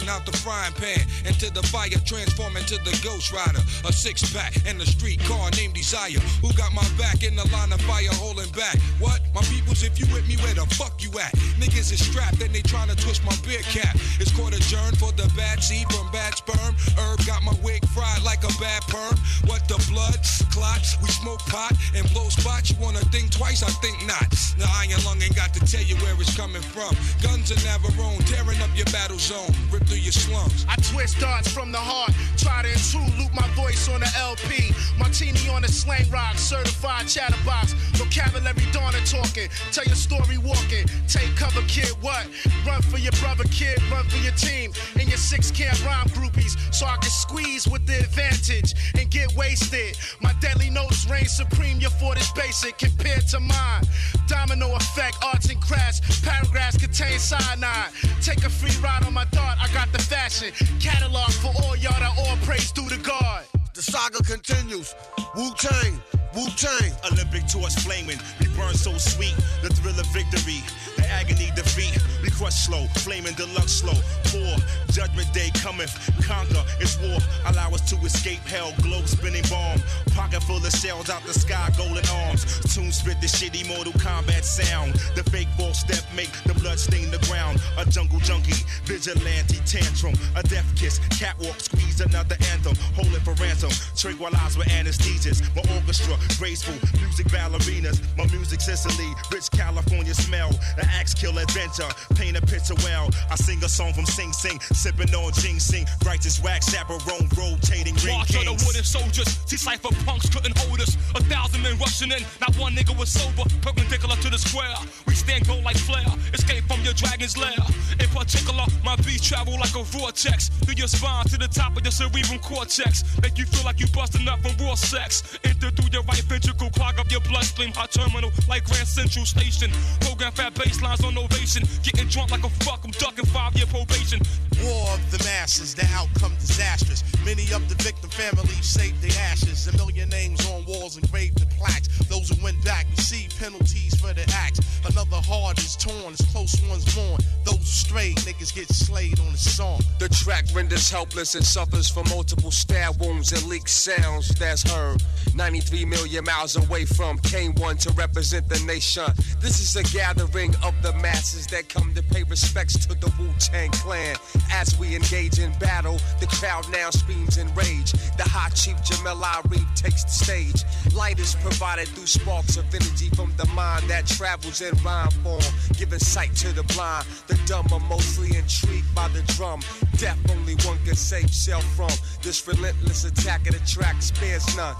gun out the frying pan. Into the fire, transform into the ghost rider. A six-pack and a street car named Desire. Who got my back in the line of fire, holding back? What? My if you with me, where the fuck you at? Niggas is strapped and they trying to twist my beer cap. It's called adjourn for the bad seed from bad sperm. Herb got my wig fried like a bad perm. What the blood clots? We smoke pot and blow spots. You wanna think twice? I think not. Now iron lung ain't got to tell you where it's coming from. Guns are Navarone, tearing up your battle zone, rip through your slums. I twist darts from the heart, try to intrude, loop my voice on the LP. Martini on the slang rock, certified chatterbox. Vocabulary Donna talking, tell your story walking. Take cover, kid, what? Run for your brother, kid, run for your team. And your six camp rhyme groupies, so I can squeeze with the advantage and get wasted. My deadly notes reign supreme, your fort is basic compared to mine. Domino effect, arts and crafts, paragraphs contain cyanide. Take a free ride on my thought, I got the fashion. Catalog for all y'all that all praise due to God. The saga continues. Wu Tang, Wu Tang. Olympic torch flaming, we burn so sweet. The thrill of victory, agony defeat. We crush slow, flaming deluxe slow. Poor judgment day cometh, conquer. It's war. Allow us to escape hell. Globe spinning bomb, pocket full of shells out the sky, golden arms. Tune spit the shitty Mortal Kombat sound. The fake false step make the blood stain the ground. A jungle junkie, vigilante tantrum. A death kiss, catwalk squeeze another anthem. Hold it for ransom. Tranquilize with anesthesias. My orchestra, graceful music ballerinas. My music Sicily, rich California smell. The axe kill adventure, paint a picture well. I sing a song from Sing Sing, sipping on Jing ginseng. Righteous wax, chaperone, rotating ring March of the wooden soldiers. See cypher punks couldn't hold us. A thousand men rushing in. Not one nigga was sober. Perpendicular to the square. We stand gold like flare. Escape from your dragon's lair. In particular, my beats travel like a vortex. Through your spine to the top of your cerebral cortex. Make you feel like you busting up from raw sex. Enter through your right ventricle. Clog up your bloodstream. Hot terminal like Grand Central Station. Program fat baselines on ovation. Getting drunk like a fuck. I'm ducking five year probation. War of the masses, the outcome disastrous. Many of the victim families saved their ashes. A million names on walls engraved in plaques. Those who went back receive penalties for their acts. Another heart is torn, as close ones mourn. Those who strayed, niggas get slayed on the song. The track renders helpless and suffers from multiple stab wounds and leaked sounds that's heard. 93 million miles away from K1 to represent the nation. This is a gathering of the masses that come to pay respects to the Wu Tang Clan. As we engage in battle, the crowd now screams in rage. The hot chief Jamel Ari takes the stage. Light is provided through sparks of energy from the mind that travels in rhyme form, giving sight to the blind. The dumb are mostly intrigued by the drum. Death only one can save self from. This relentless attack of the track spares none.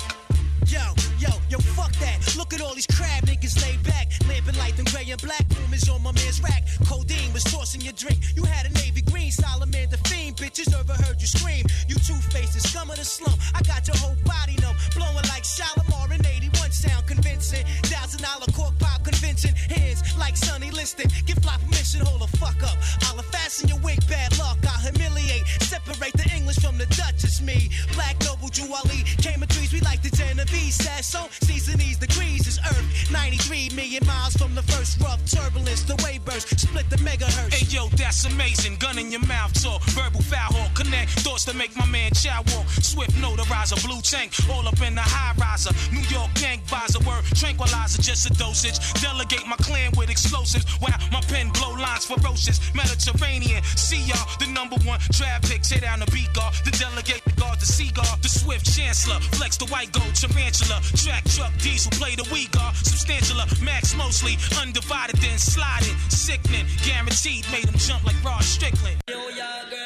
Yo, yo, yo, fuck that. Look at all these crab niggas laid back. Lamping light, them gray and black rumors on my man's rack. Codeine was tossing your drink. You had a navy green, Solomon the fiend. Bitches never heard you scream. You two faces, scum of the slum. I got your whole body numb. Blowing like Shalimar in 81 sound convincing. Thousand dollar cork pop convincing. Hands like Sonny Liston. Give fly permission, hold the fuck up. I'll fasten your wig, bad luck. I'll humiliate. Separate the English from the Dutch. It's me. Black Noble Jew Ali. Came in we like the Genevieve. Said so. Season these degrees is Earth. 93 million miles from the first rough turbulence. The wave burst. Split the megahertz. Hey yo, that's amazing. Gun in your mouth talk. Verbal foul hawk. Connect thoughts to make my man chow walk. Swift notarizer. Blue tank. All up in the high riser. New York gang visor. Word tranquilizer. Just a dosage. Delegate my clan with explosives. Wow, my pen blow lines ferocious. Mediterranean. See y'all. The number one draft pick. Tear down the beat guard. The delegate. The guard. The seagull. The swift chancellor. Flex the white gold. Tarantula. Track truck diesel. Play the we guard. Uh, Substantialer. Uh, Max mostly. Undivided then sliding. Sickening. Guaranteed. Made him jump like Rod Strickland. York girl,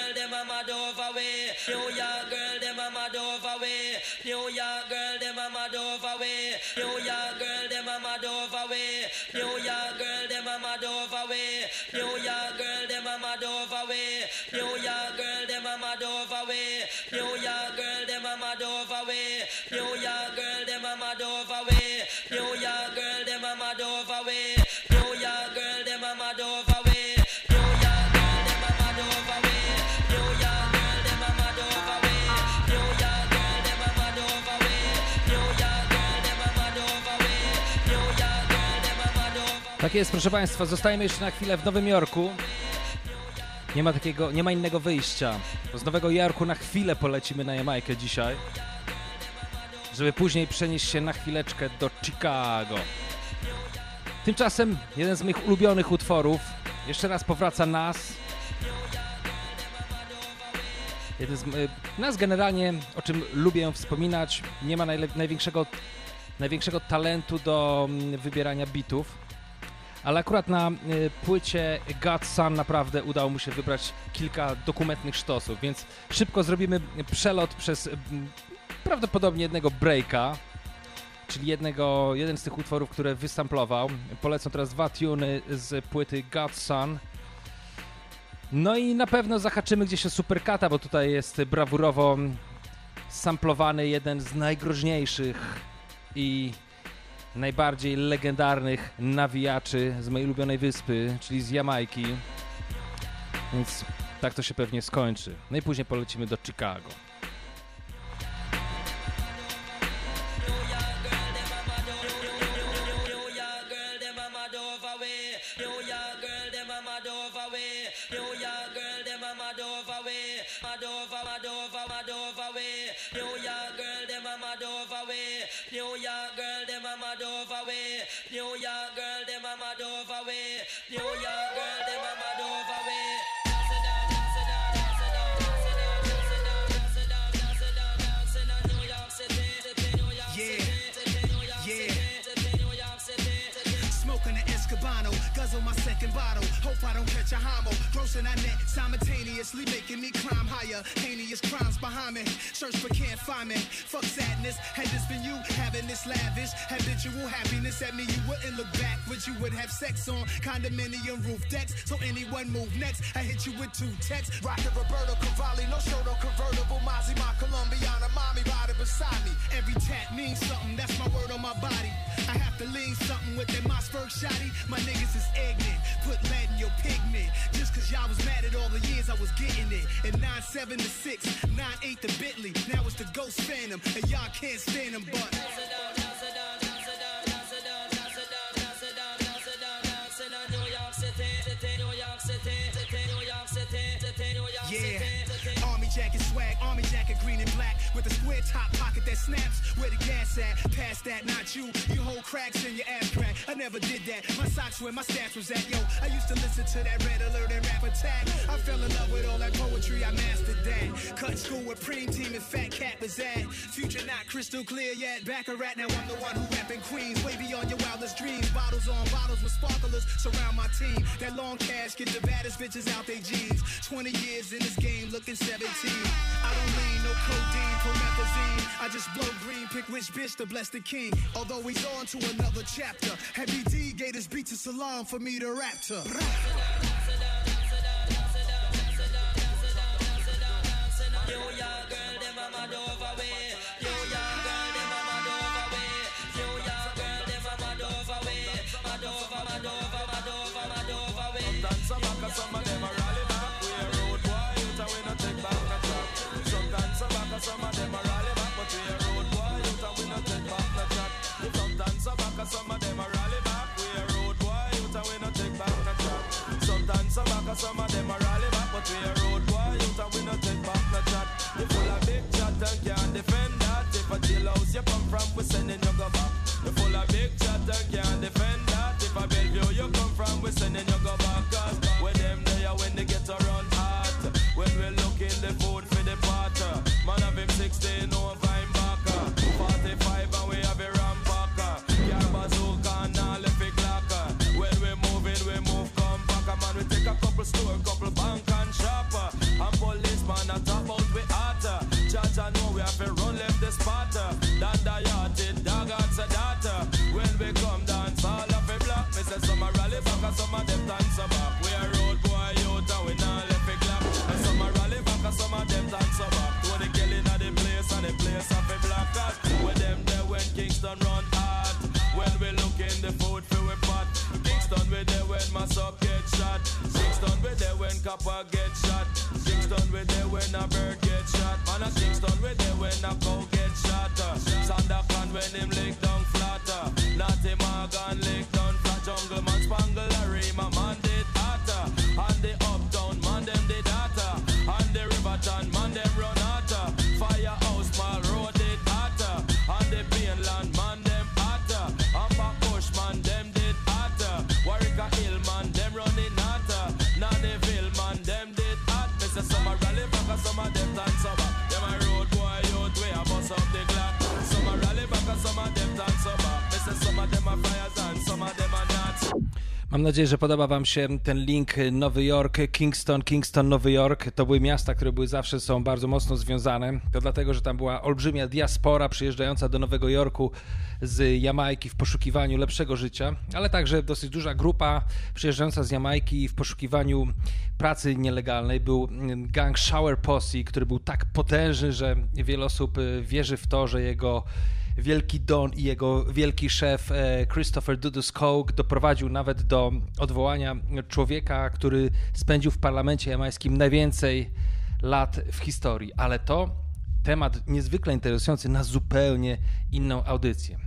Tak jest, proszę Państwa, zostajemy jeszcze na chwilę w Nowym Jorku. Nie ma takiego, nie ma innego wyjścia. Bo z Nowego Jorku na chwilę polecimy na Jamajkę dzisiaj, żeby później przenieść się na chwileczkę do Chicago. Tymczasem jeden z moich ulubionych utworów jeszcze raz powraca nas. Jeden z, y, nas generalnie, o czym lubię wspominać, nie ma najle- największego, największego talentu do mm, wybierania bitów. Ale akurat na y, płycie Godson naprawdę udało mu się wybrać kilka dokumentnych sztosów, więc szybko zrobimy przelot przez prawdopodobnie jednego breaka, czyli jednego, jeden z tych utworów, które wysamplował. Polecam teraz dwa tuny z płyty Godson. No i na pewno zahaczymy gdzieś o Supercata, bo tutaj jest brawurowo samplowany jeden z najgroźniejszych i najbardziej legendarnych nawijaczy z mojej ulubionej wyspy, czyli z Jamajki. Więc tak to się pewnie skończy. No i później polecimy do Chicago. New York girl, them a mad over way. New York girl, them a mad over way. Yeah, yeah. Smoking the Escobano, guzzle my second bottle. Hope I don't catch a homo. Grossing that net simultaneously, making me climb higher. Heinous crimes behind me. Search but can't find me. Fuck sadness. Had this been you having this lavish, habitual happiness at me, you wouldn't look back, but you would have sex on condominium roof decks. So anyone move next, I hit you with two texts. Rockin' Roberto Cavalli, no show, no convertible. Mozzie, my Colombiana, mommy riding beside me. Every tat means something, that's my word on my body. I have to lean something with that Mossberg shotty. My niggas is ignorant, put lead in your pigment. Just cause y'all was mad at all the years I was getting it. seven to six, nine eight to Bentley. Now it's the Ghost Phantom, and y'all can't stand them, but. Yeah, army jacket swag, army jacket green and black with a top pocket that snaps. Where the gas at? Pass that, not you. You hold cracks in your ass crack. I never did that. My socks where my stats was at. Yo, I used to listen to that red alert and rap attack. I fell in love with all that poetry. I mastered that. Cut school with Preem Team and Fat Cat was at. Future not crystal clear yet. Back a rat now. I'm the one who rapping Queens. Way beyond your wildest dreams. Bottles on bottles with sparklers surround my team. That long cash get the baddest bitches out they jeans. 20 years in this game, looking 17. I don't lean, no codeine, promethazine. I just blow green, pick which bitch to bless the king. Although he's on to another chapter. Heavy D gave his beat to Salam for me to rap to. Mam nadzieję, że podoba Wam się ten link Nowy Jork, Kingston, Kingston, Nowy Jork. To były miasta, które były zawsze są bardzo mocno związane. To dlatego, że tam była olbrzymia diaspora przyjeżdżająca do Nowego Jorku z Jamajki w poszukiwaniu lepszego życia, ale także dosyć duża grupa przyjeżdżająca z Jamajki w poszukiwaniu pracy nielegalnej. Był gang Shower Posse, który był tak potężny, że wiele osób wierzy w to, że jego wielki Don i jego wielki szef e, Christopher Dudus Coke doprowadził nawet do odwołania człowieka, który spędził w parlamencie jamańskim najwięcej lat w historii. Ale to temat niezwykle interesujący na zupełnie inną audycję.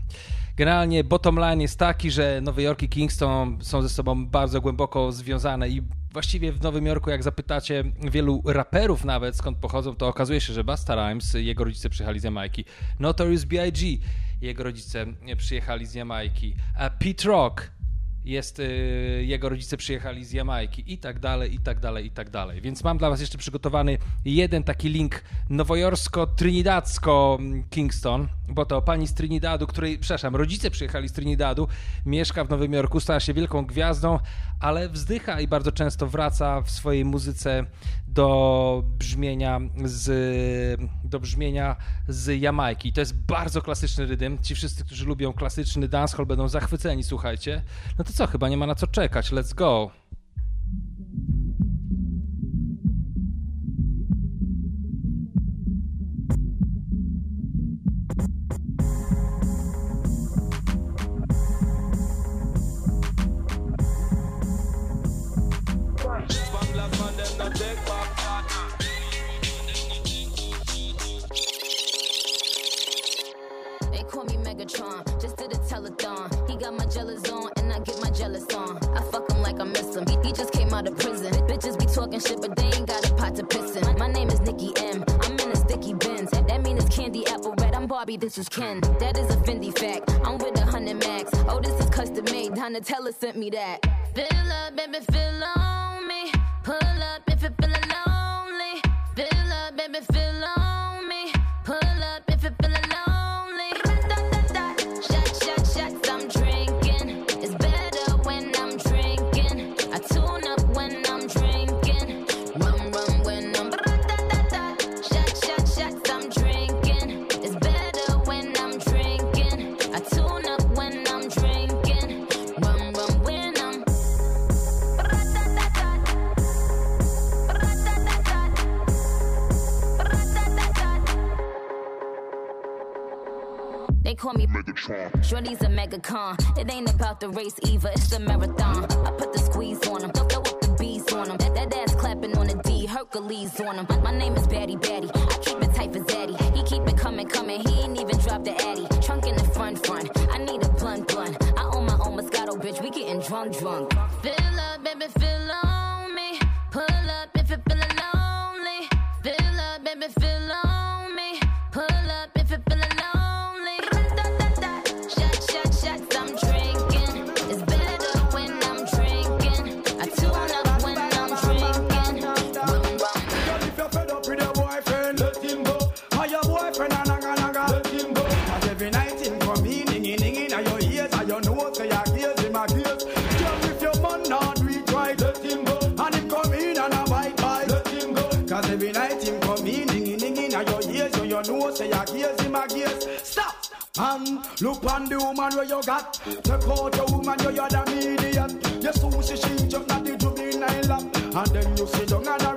Generalnie bottom line jest taki, że Nowy Jork i Kingston są ze sobą bardzo głęboko związane i właściwie w Nowym Jorku, jak zapytacie wielu raperów nawet skąd pochodzą, to okazuje się, że Busta Rhymes, jego rodzice przyjechali z Jamajki, Notorious B.I.G., jego rodzice przyjechali z Jamajki, a Pete Rock, jest, y, jego rodzice przyjechali z Jamajki i tak dalej, i tak dalej, i tak dalej. Więc mam dla was jeszcze przygotowany jeden taki link nowojorsko-trinidadzko-Kingston, bo to pani z Trinidadu, której, przepraszam, rodzice przyjechali z Trinidadu, mieszka w Nowym Jorku, stała się wielką gwiazdą, ale wzdycha i bardzo często wraca w swojej muzyce do brzmienia z, do brzmienia z Jamajki. To jest bardzo klasyczny rytm. Ci wszyscy, którzy lubią klasyczny dancehall będą zachwyceni, słuchajcie. No to co, chyba nie ma na co czekać. Let's go. shit, but they ain't got a pot to piss in. My name is Nikki M. I'm in a sticky bins. That mean it's candy apple red. I'm Barbie, this is Ken. That is a Fendi fact. I'm with a hundred max. Oh, this is custom made. Donatella sent me that. Fill up, baby, fill on me. Pull up if it feel Megatron. Shorty's a megacon. It ain't about the race either, it's a marathon. I put the squeeze on them, throw up the bees on them. That, that ass clapping on the D, Hercules on them. My name is Batty Batty. I keep it tight for Zaddy. He keep it coming, coming. He ain't even dropped the Addy. Trunk in the front, front. I need a blunt, blunt. I own my own Moscato, bitch. We getting drunk, drunk. Fill up, baby, fill And look on the woman where you got. Take out your woman, you you're the median. You sushi, she just not the juvenile lap. And then you sit down and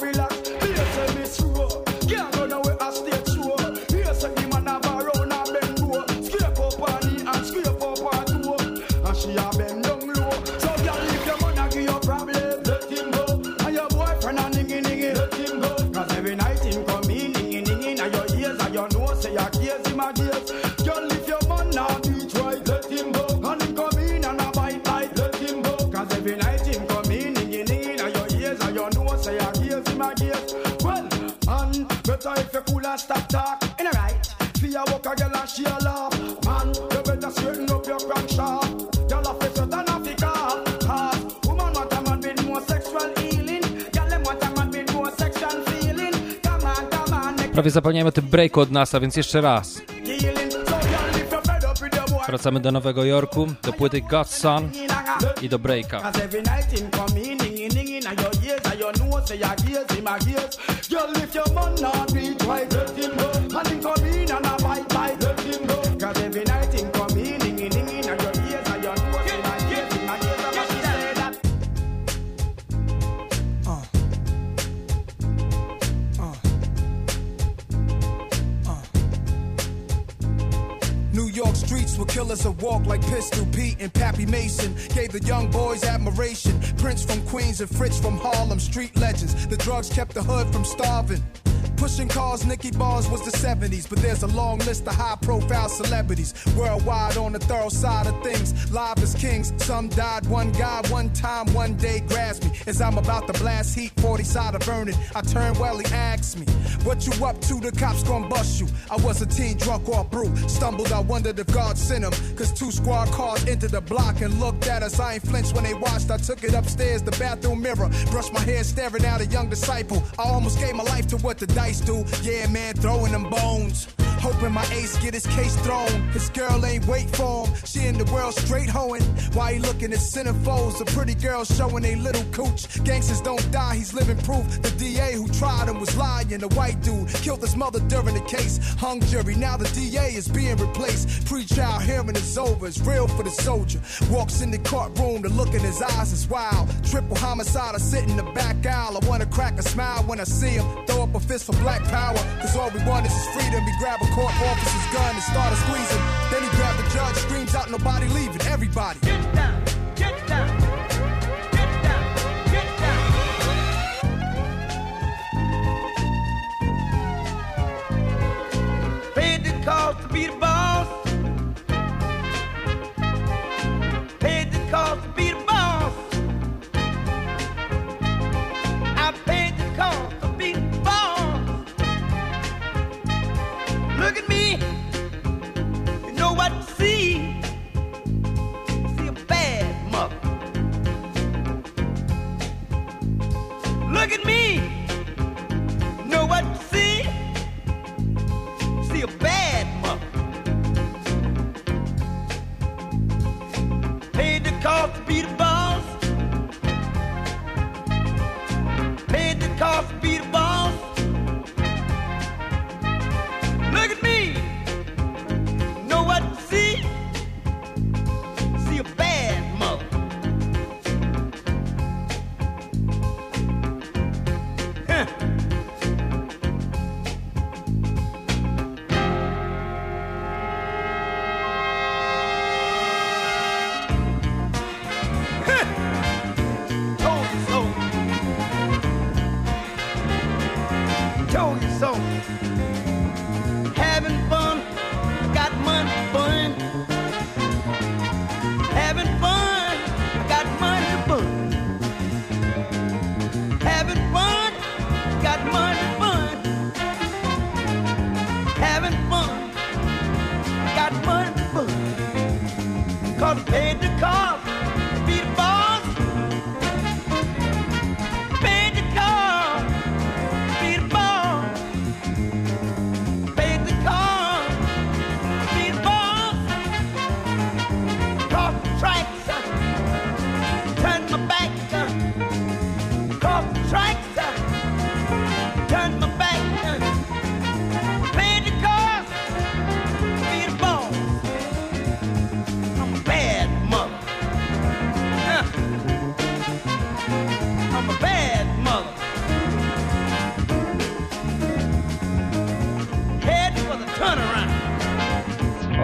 Prawie zapomniałem o tym breaku od NASA, więc jeszcze raz. Wracamy do Nowego Jorku, do płyty Godson i do breaka. Girl, if your man not let him go. And come in and bite Streets where killers that walk like Pistol Pete and Pappy Mason gave the young boys admiration. Prince from Queens and Fritz from Harlem, street legends. The drugs kept the hood from starving. Pushing cars, Nicky Bars was the 70s, but there's a long list of high profile celebrities worldwide on the thorough side of things. Live as kings, some died. One guy, one time, one day grasped me as I'm about to blast heat 40 side of burning. I turn well, he asked me, What you up to? The cops gon' bust you. I was a teen drunk off brew, stumbled. I wondered if God sent him, cause two squad cars entered the block and looked at us. I ain't flinched when they watched. I took it upstairs, the bathroom mirror, brushed my hair, staring at a young disciple. I almost gave my life to what the Yeah, man, throwing them bones. Hoping my ace get his case thrown. His girl ain't wait for him. She in the world straight hoeing. Why he looking at centerfolds? The pretty girls showing they little cooch. Gangsters don't die, he's living proof. The DA who tried him was lying. The white dude killed his mother during the case. Hung jury, now the DA is being replaced. Pre-trial hearing is over, it's real for the soldier. Walks in the courtroom, the look in his eyes is wild. Triple homicide, I sit in the back aisle. I wanna crack a smile when I see him. Throw up a fist for black power, cause all we want is freedom. He grab a court officer's gun and started squeezing. Then he grabbed the judge, screams out, nobody leaving, everybody. Get down, get down.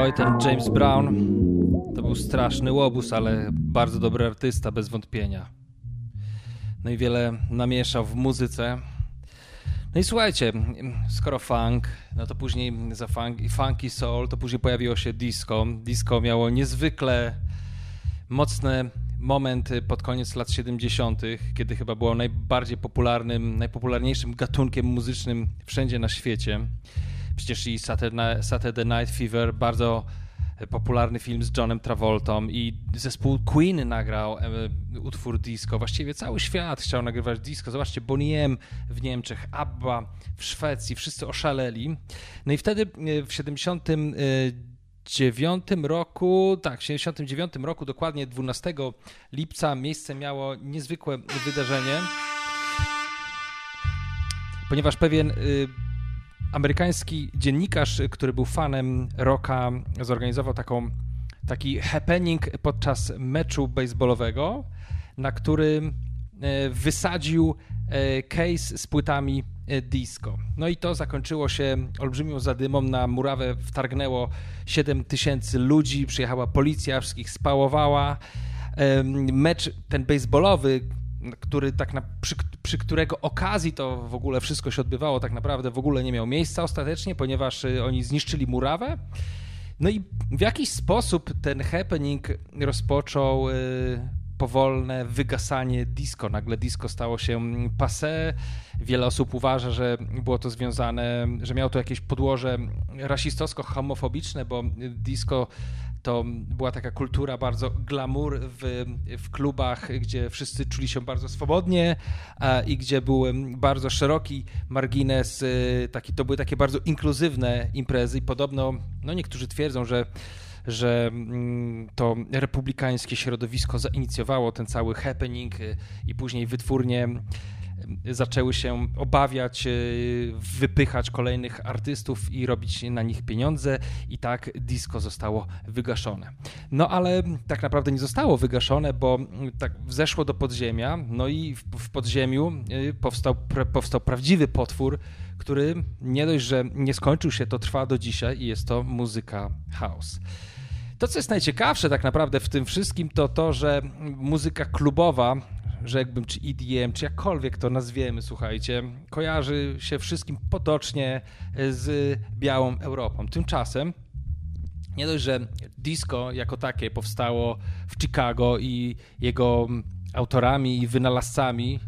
Oj, ten James Brown to był straszny łobuz, ale bardzo dobry artysta, bez wątpienia. No i wiele namieszał w muzyce. No i słuchajcie, skoro funk, no to później za funk, funky soul, to później pojawiło się disco. Disco miało niezwykle mocny moment pod koniec lat 70., kiedy chyba było najbardziej popularnym, najpopularniejszym gatunkiem muzycznym wszędzie na świecie. Przecież i Saturday, Night Fever, bardzo popularny film z Johnem Travoltą i zespół Queen nagrał e, utwór disco. Właściwie cały świat chciał nagrywać disco. Zobaczcie, Bonnie M w Niemczech, ABBA w Szwecji, wszyscy oszaleli. No i wtedy e, w 70 roku, tak, w 79 roku, dokładnie 12 lipca, miejsce miało niezwykłe wydarzenie, ponieważ pewien y, amerykański dziennikarz, który był fanem rocka, zorganizował taką, taki happening podczas meczu baseballowego, na którym e, wysadził e, case z płytami e, disco. No i to zakończyło się olbrzymią zadymą. Na murawę wtargnęło 7 tysięcy ludzi, przyjechała policja, wszystkich spałowała. Mecz ten baseballowy, który tak na, przy, przy którego okazji to w ogóle wszystko się odbywało, tak naprawdę w ogóle nie miał miejsca ostatecznie, ponieważ y, oni zniszczyli murawę. No i w jakiś sposób ten happening rozpoczął y, powolne wygasanie disco. Nagle disco stało się passé. Wiele osób uważa, że było to związane, że miało to jakieś podłoże rasistowsko-homofobiczne, bo disco to była taka kultura bardzo glamour w, w klubach, gdzie wszyscy czuli się bardzo swobodnie a, i gdzie był bardzo szeroki margines, y, taki, to były takie bardzo inkluzywne imprezy i podobno, no niektórzy twierdzą, że że mm, to republikańskie środowisko zainicjowało ten cały happening y, i później wytwórnie zaczęły się obawiać, y, wypychać kolejnych artystów i robić na nich pieniądze i tak disco zostało wygaszone. No ale tak naprawdę nie zostało wygaszone, bo tak zeszło do podziemia, no i w, podziemiu y, powstał, powstał prawdziwy potwór, który nie dość, że nie skończył się, to trwa do dzisiaj i jest to muzyka house. To, co jest najciekawsze tak naprawdę w tym wszystkim, to to, że muzyka klubowa, rzekłbym, czy EDM, czy jakkolwiek to nazwiemy, słuchajcie, kojarzy się wszystkim potocznie z białą Europą. Tymczasem nie dość, że disco jako takie powstało w Chicago i jego autorami i wynalazcami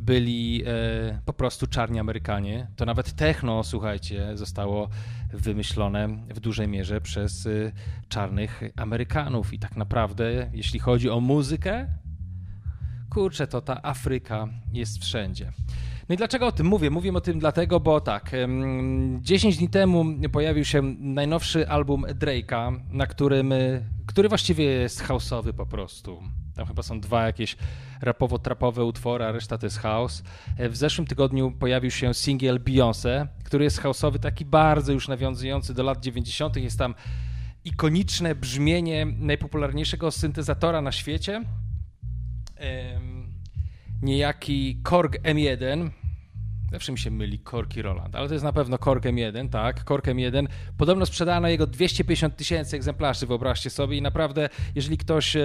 byli e, po prostu czarni Amerykanie, to nawet techno, słuchajcie, zostało wymyślone w dużej mierze przez e, czarnych Amerykanów. I tak naprawdę, jeśli chodzi o muzykę, kurczę, to ta Afryka jest wszędzie. No i dlaczego o tym mówię? Mówię o tym dlatego, bo tak, em, 10 dni temu pojawił się najnowszy album Drake'a, na którym, y, który właściwie jest house'owy po prostu. Tam chyba są dwa jakieś rapowo-trapowe utwory, a reszta to jest house. E, W zeszłym tygodniu pojawił się singiel Beyoncé, który jest house'owy, taki bardzo już nawiązujący do lat 90. Jest tam ikoniczne brzmienie najpopularniejszego syntezatora na świecie. Niejaki Korg M1. Zawsze mi się myli Korg i Roland, ale to jest na pewno Korg M1, tak, Korg M1. Podobno sprzedano jego 250 tysięcy egzemplarzy, wyobraźcie sobie i naprawdę, jeżeli ktoś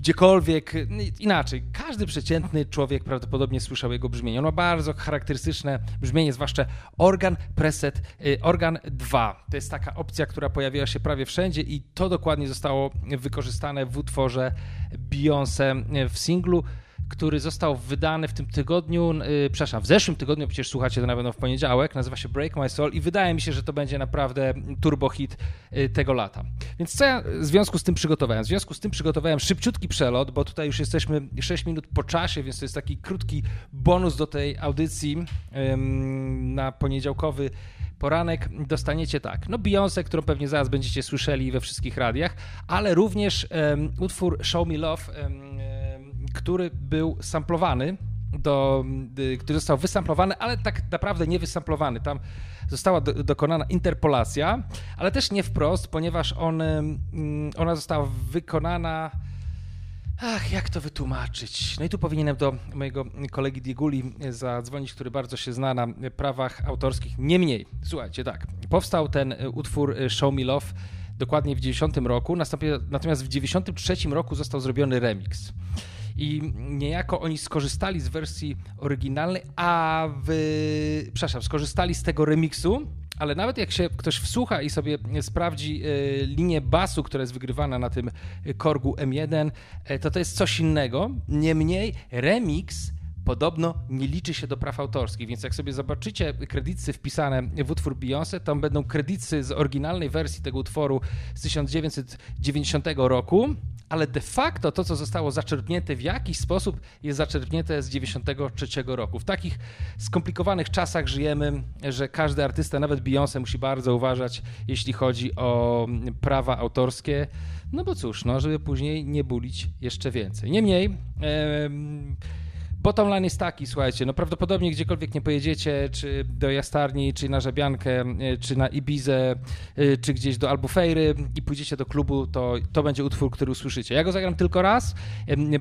gdziekolwiek, inaczej, każdy przeciętny człowiek prawdopodobnie słyszał jego brzmienie. Ono bardzo charakterystyczne brzmienie, zwłaszcza organ preset, y, organ 2. To jest taka opcja, która pojawiła się prawie wszędzie i to dokładnie zostało wykorzystane w utworze Beyoncé w singlu który został wydany w tym tygodniu, yy, przepraszam, w zeszłym tygodniu, przecież słuchacie to na pewno w poniedziałek, nazywa się Break My Soul i wydaje mi się, że to będzie naprawdę turbo hit yy, tego lata. Więc co ja w związku z tym przygotowałem? W związku z tym przygotowałem szybciutki przelot, bo tutaj już jesteśmy 6 minut po czasie, więc to jest taki krótki bonus do tej audycji yy, na poniedziałkowy poranek dostaniecie tak, no Beyoncé, którą pewnie zaraz będziecie słyszeli we wszystkich radiach, ale również utwór Show Me Love, który był samplowany, do, y, który został wysamplowany, ale tak naprawdę nie wysamplowany. Tam została do, dokonana interpolacja, ale też nie wprost, ponieważ on, ona została wykonana. Ach, jak to wytłumaczyć? No i tu powinienem do mojego kolegi Dieguli zadzwonić, który bardzo się zna na prawach autorskich. Niemniej, słuchajcie, tak, powstał ten utwór Show Me Love dokładnie w 90 roku, natomiast w 93 roku został zrobiony remix i niejako oni skorzystali z wersji oryginalnej, a w, przepraszam, skorzystali z tego remiksu, ale nawet jak się ktoś wsłucha i sobie sprawdzi e, linię basu, która jest wygrywana na tym Korgu M1, e, to to jest coś innego. Niemniej remix podobno nie liczy się do praw autorskich, więc jak sobie zobaczycie kredyty wpisane w utwór Beyoncé, tam będą kredyty z oryginalnej wersji tego utworu z 1990 roku, ale de facto to, co zostało zaczerpnięte w jakiś sposób, jest zaczerpnięte z 93 roku. W takich skomplikowanych czasach żyjemy, że każdy artysta, nawet Beyoncé, musi bardzo uważać, jeśli chodzi o prawa autorskie. No bo cóż, no, żeby później nie bulić jeszcze więcej. Niemniej. Em, Bottom line jest taki, słuchajcie, no prawdopodobnie gdziekolwiek nie pojedziecie, czy do Jastarni, czy na Żabiankę, y, czy na Ibizę, y, czy gdzieś do Albufejry i pójdziecie do klubu, to to będzie utwór, który usłyszycie. Ja go zagram tylko raz,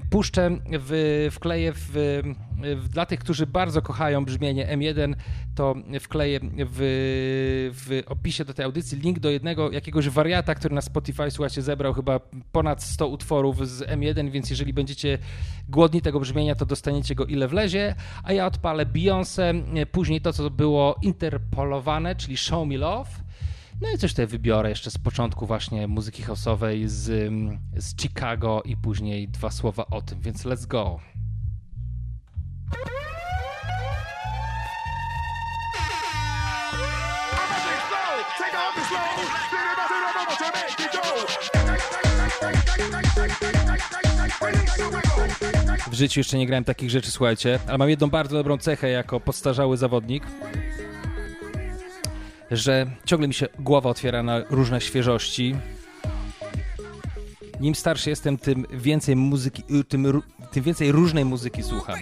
puszczę, w, wkleję w, w, dla tych, którzy bardzo kochają brzmienie M1, to wkleję w, w opisie do tej audycji link do jednego jakiegoś wariata, który na Spotify, słuchajcie, zebrał chyba ponad 100 utworów z M1, więc jeżeli będziecie głodni tego brzmienia, to dostaniecie go ile wlezie, a ja odpalę Beyoncé, później to, co było interpolowane, czyli Show Me Love. No i coś tutaj wybiorę jeszcze z początku właśnie muzyki house'owej z, z Chicago i później dwa słowa o tym, więc let's go. W życiu jeszcze nie grałem takich rzeczy, słuchajcie, ale mam jedną bardzo dobrą cechę jako podstarzały zawodnik, że ciągle mi się głowa otwiera na różne świeżości. Im starszy jestem, tym więcej muzyki, tym, tym więcej różnej muzyki słucham.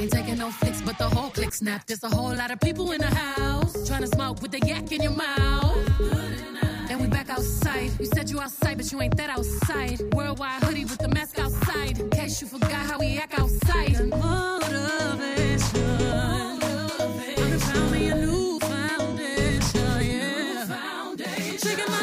Ain't taking no flicks, but the whole click snap. There's a whole lot of people in the house trying to smoke with the yak in your mouth. And we back outside. You said you outside, but you ain't that outside. Worldwide hoodie with the mask outside. In case you forgot how we act outside. Motivation. I found me a new foundation. Yeah. New foundation.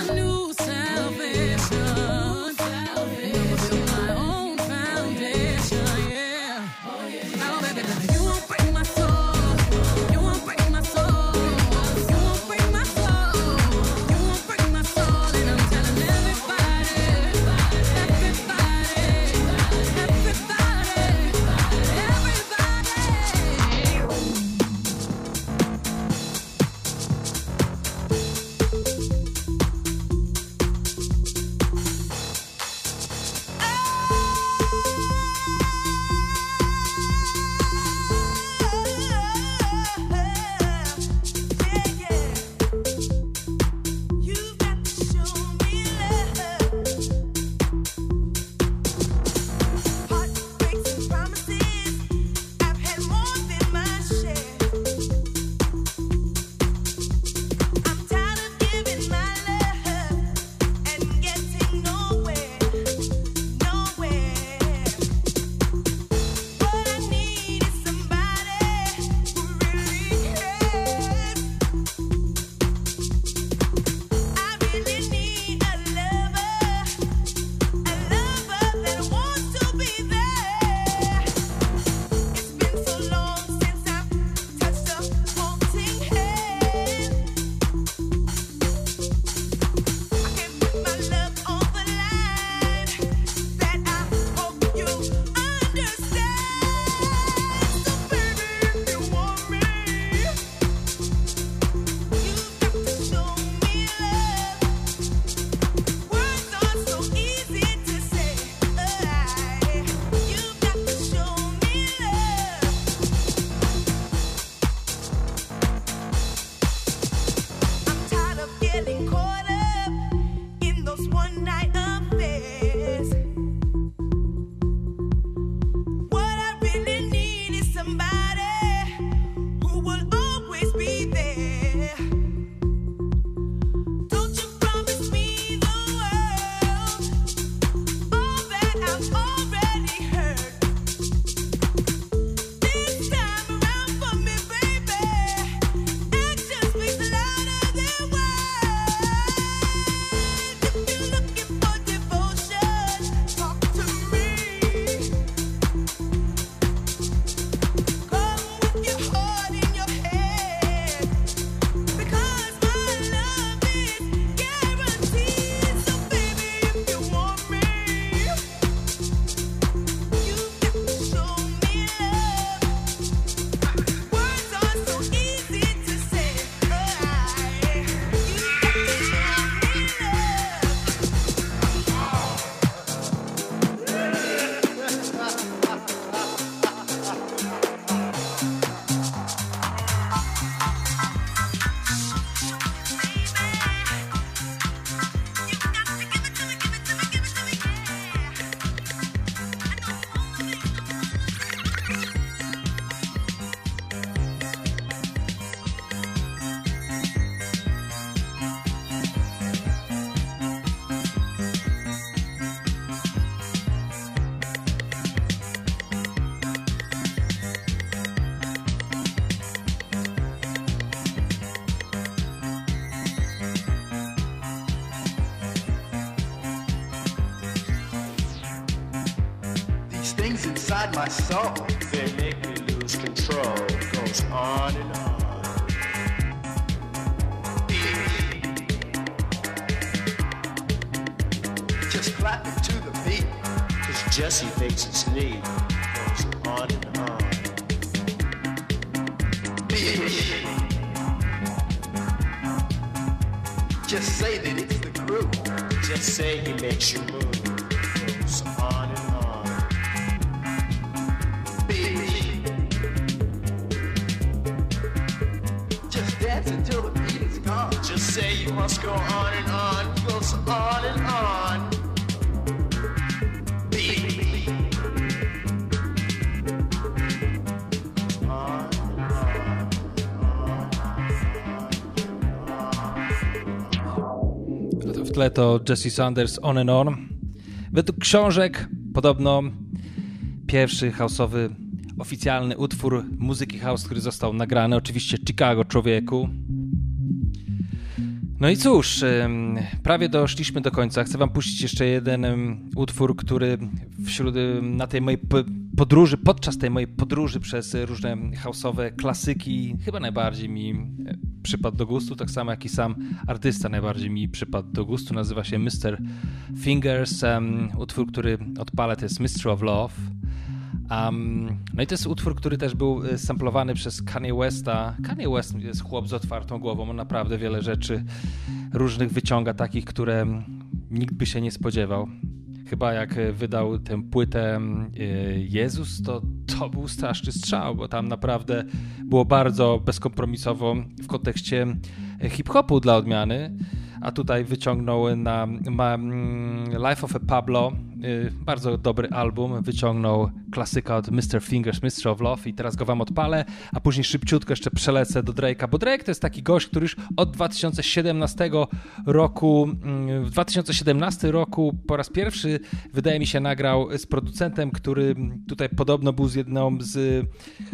my soul. Jesse Sanders On and On. Według książek podobno pierwszy houseowy oficjalny utwór muzyki house, który został nagrany, oczywiście Chicago człowieku. No i cóż, prawie doszliśmy do końca. Chcę wam puścić jeszcze jeden utwór, który wśród na tej mojej podróży, podczas tej mojej podróży przez różne houseowe klasyki, chyba najbardziej mi przypadł do gustu, tak samo jak i sam artysta najbardziej mi przypadł do gustu. Nazywa się Mr. Fingers. Ym, utwór, który odpalę, to jest Mystery of Love. Um, no i to jest utwór, który też był y, samplowany przez Kanye Westa. Kanye West jest chłop z otwartą głową, on naprawdę wiele rzeczy różnych wyciąga, takich, które nikt by się nie spodziewał. Chyba jak y, wydał tę płytę y, Jezus, to to był straszny strzał, bo tam naprawdę było bardzo bezkompromisowo w kontekście hip-hopu dla odmiany, a tutaj wyciągnął na mm, Life of a Pablo, bardzo dobry album, wyciągnął klasyka od Mr. Fingers, Mr. of Love i teraz go wam odpalę, a później szybciutko jeszcze przelecę do Drake'a, bo Drake to jest taki gość, który już od 2017 roku, mm, w 2017 roku po raz pierwszy, wydaje mi się, nagrał z producentem, który tutaj podobno był z jedną z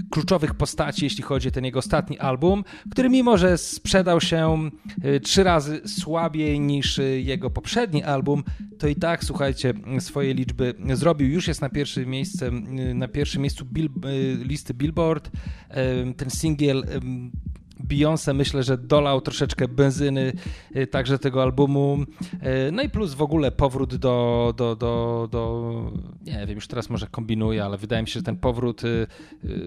kluczowych postaci, jeśli chodzi o ten jego ostatni album, który mimo, że sprzedał się y, trzy razy słabiej niż y, jego poprzedni album, to i tak, słuchajcie, swoje liczby zrobił. Już jest na pierwszym miejscu, na pierwszym miejscu listy Billboard. Ten singiel Beyoncé myślę, że dolał troszeczkę benzyny y, także tego albumu. Y, No i plus w ogóle powrót do, do, do, do nie wiem, już teraz może kombinuję, ale wydaje mi się, że ten powrót y,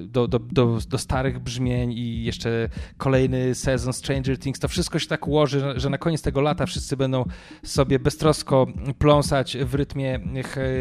do, do, do, do starych brzmień i jeszcze kolejny sezon Stranger Things, to wszystko się tak ułoży, że na koniec tego lata wszyscy będą sobie beztrosko pląsać w rytmie,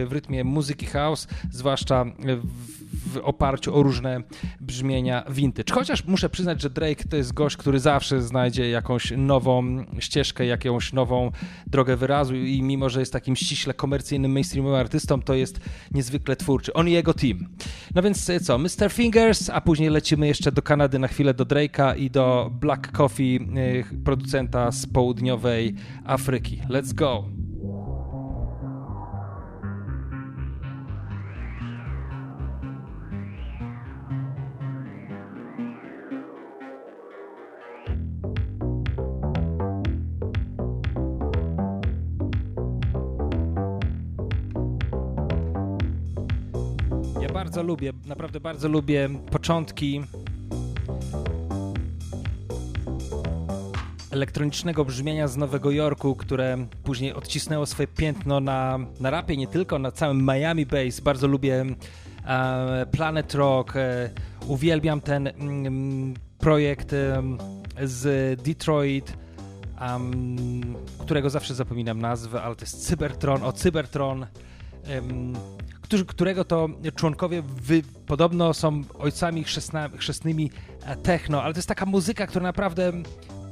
w rytmie muzyki house, zwłaszcza w, w oparciu o różne brzmienia vintage. Chociaż muszę przyznać, że Drake to jest gość, który zawsze znajdzie jakąś nową ścieżkę, jakąś nową drogę wyrazu i mimo, że jest takim ściśle komercyjnym, mainstreamowym artystą, to jest niezwykle twórczy. On i jego team. No więc e, co, Mr. Fingers, a później lecimy jeszcze do Kanady na chwilę do Drake'a i do Black Coffee, e, producenta z południowej Afryki. Let's go! Bardzo lubię, naprawdę bardzo lubię początki elektronicznego brzmienia z Nowego Jorku, które później odcisnęło swoje piętno na, na rapie, nie tylko, na całym Miami Bass. Bardzo lubię e, Planet Rock, e, uwielbiam ten mm, projekt em, z Detroit, em, którego zawsze zapominam nazwę, ale to jest Cybertron, o Cybertron, którego to członkowie wy, podobno są ojcami chrzestna, chrzestnymi e, techno, ale to jest taka muzyka, która naprawdę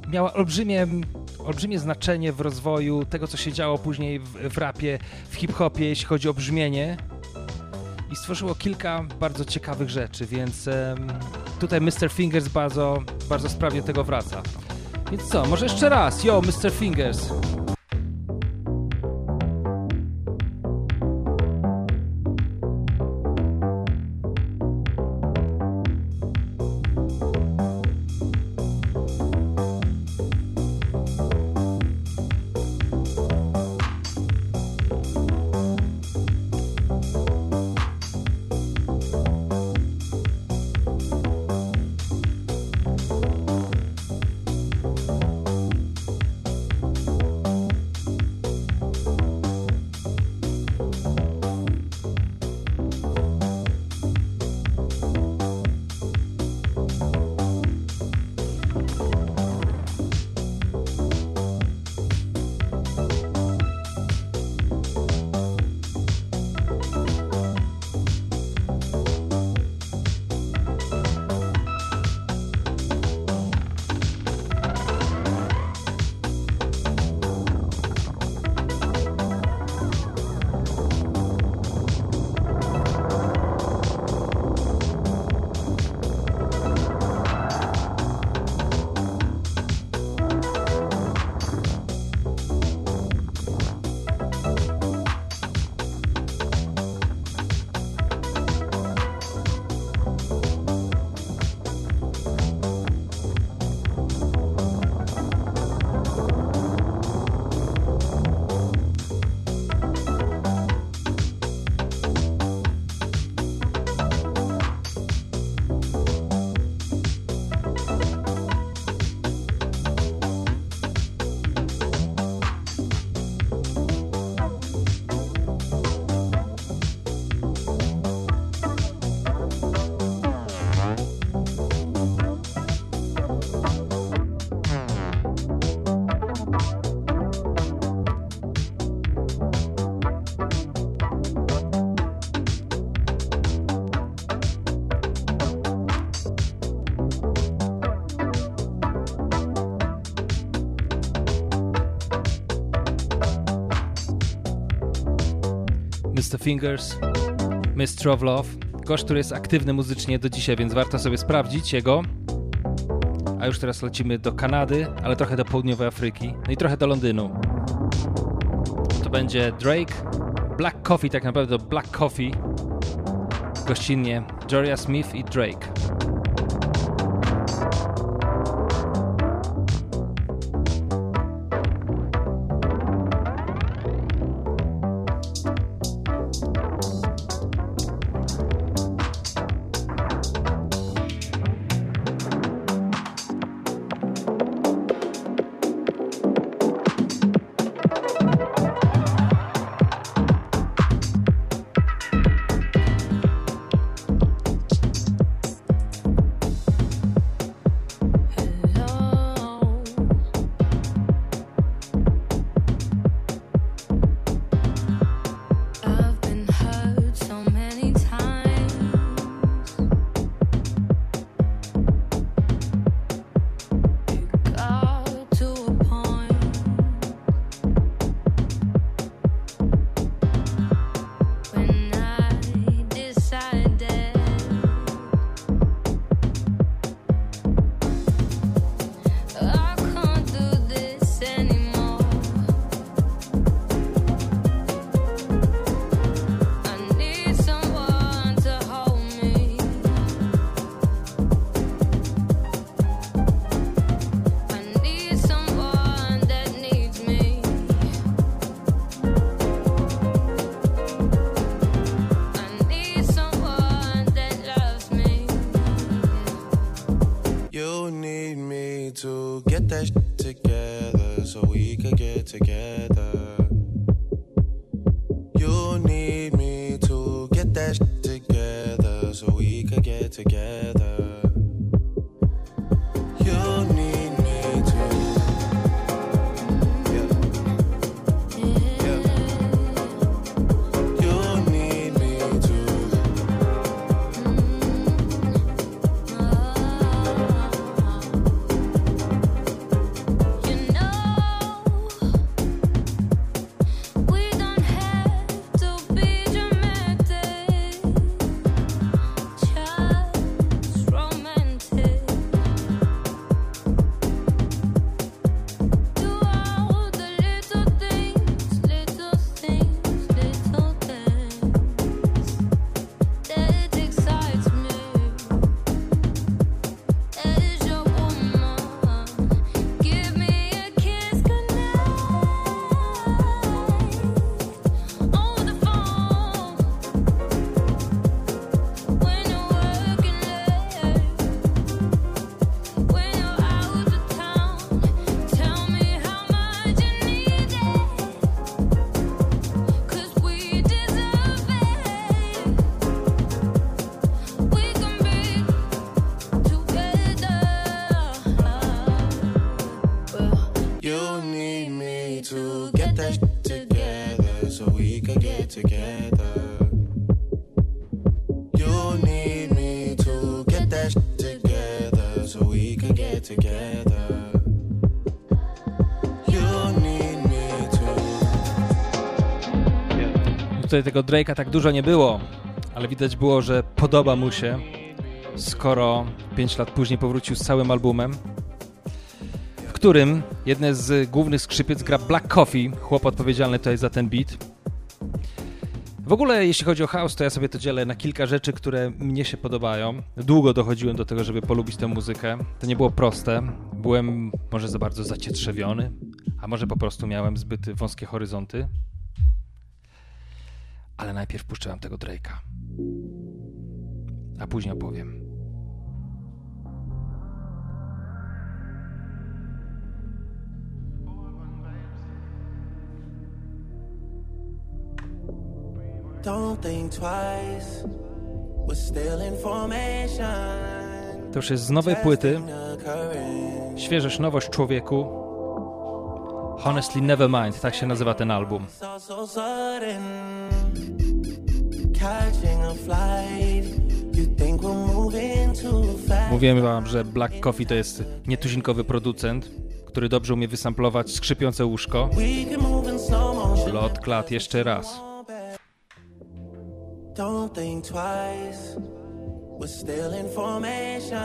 miała olbrzymie, olbrzymie znaczenie w rozwoju tego, co się działo później w, w rapie, w hip-hopie, jeśli chodzi o brzmienie. I stworzyło kilka bardzo ciekawych rzeczy, więc tutaj Mr. Fingers bardzo, bardzo sprawnie tego wraca. Więc co, może jeszcze raz, yo, Mr. Fingers. Fingers, Mr. of Love. Gość, który jest aktywny muzycznie do dzisiaj, więc warto sobie sprawdzić jego. A już teraz lecimy do Kanady, ale trochę do południowej Afryki, no i trochę do Londynu. To będzie Drake, Black Coffee, tak naprawdę Black Coffee. Gościnnie Joria Smith i Drake. Tutaj tego Drake'a tak dużo nie było, ale widać było, że podoba mu się, skoro 5 lat później powrócił z całym albumem, w którym jedne z głównych skrzypiec gra Black Coffee, chłop odpowiedzialny tutaj za ten beat. W ogóle, jeśli chodzi o house, to ja sobie to dzielę na kilka rzeczy, które mnie się podobają. Długo dochodziłem do tego, żeby polubić tę muzykę. To nie było proste. Byłem może za bardzo zacietrzewiony, a może po prostu miałem zbyt wąskie horyzonty. Ale najpierw puszczałem tego Drake'a. A później opowiem. To już jest z nowej płyty. Świeżość, nowość człowieku. Honestly Nevermind, tak się nazywa ten album. Mówiłem wam, że Black Coffee to jest nietuzinkowy producent, który dobrze umie wysamplować skrzypiące łóżko. In. Lot klat jeszcze raz. Don't think twice. We're still information.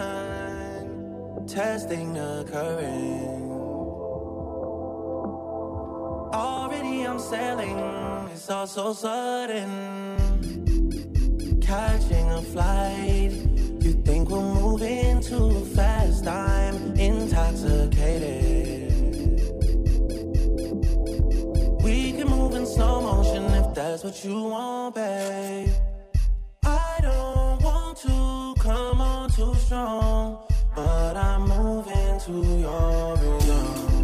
Testing the current. Already I'm sailing. It's all so sudden. Catching a flight. You think we're moving too fast? I'm intoxicated. We can move in slow motion if that's what you want, babe. I don't want to come on too strong, but I'm moving to your rhythm.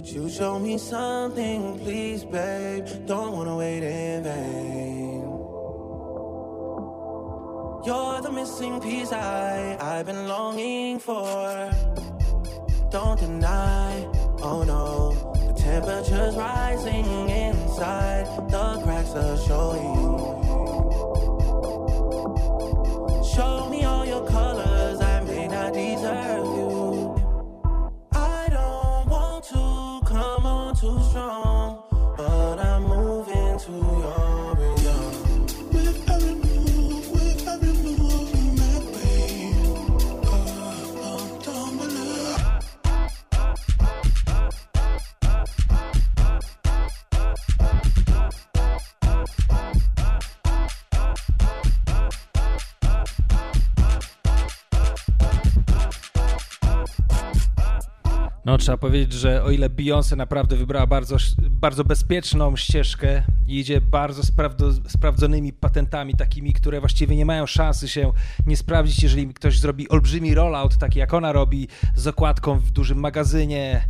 Would you show me something, please, babe? Don't wanna wait in vain. You're the missing piece I, I've been longing for. Don't deny, oh no, the temperature's rising inside, the cracks are showing. Show me all your colors, I may not deserve you. No, trzeba powiedzieć, że o ile Beyoncé naprawdę wybrała bardzo, bardzo bezpieczną ścieżkę i idzie bardzo sprawdo, sprawdzonymi patentami, takimi, które właściwie nie mają szansy się nie sprawdzić, jeżeli ktoś zrobi olbrzymi rollout, taki jak ona robi, z okładką w dużym magazynie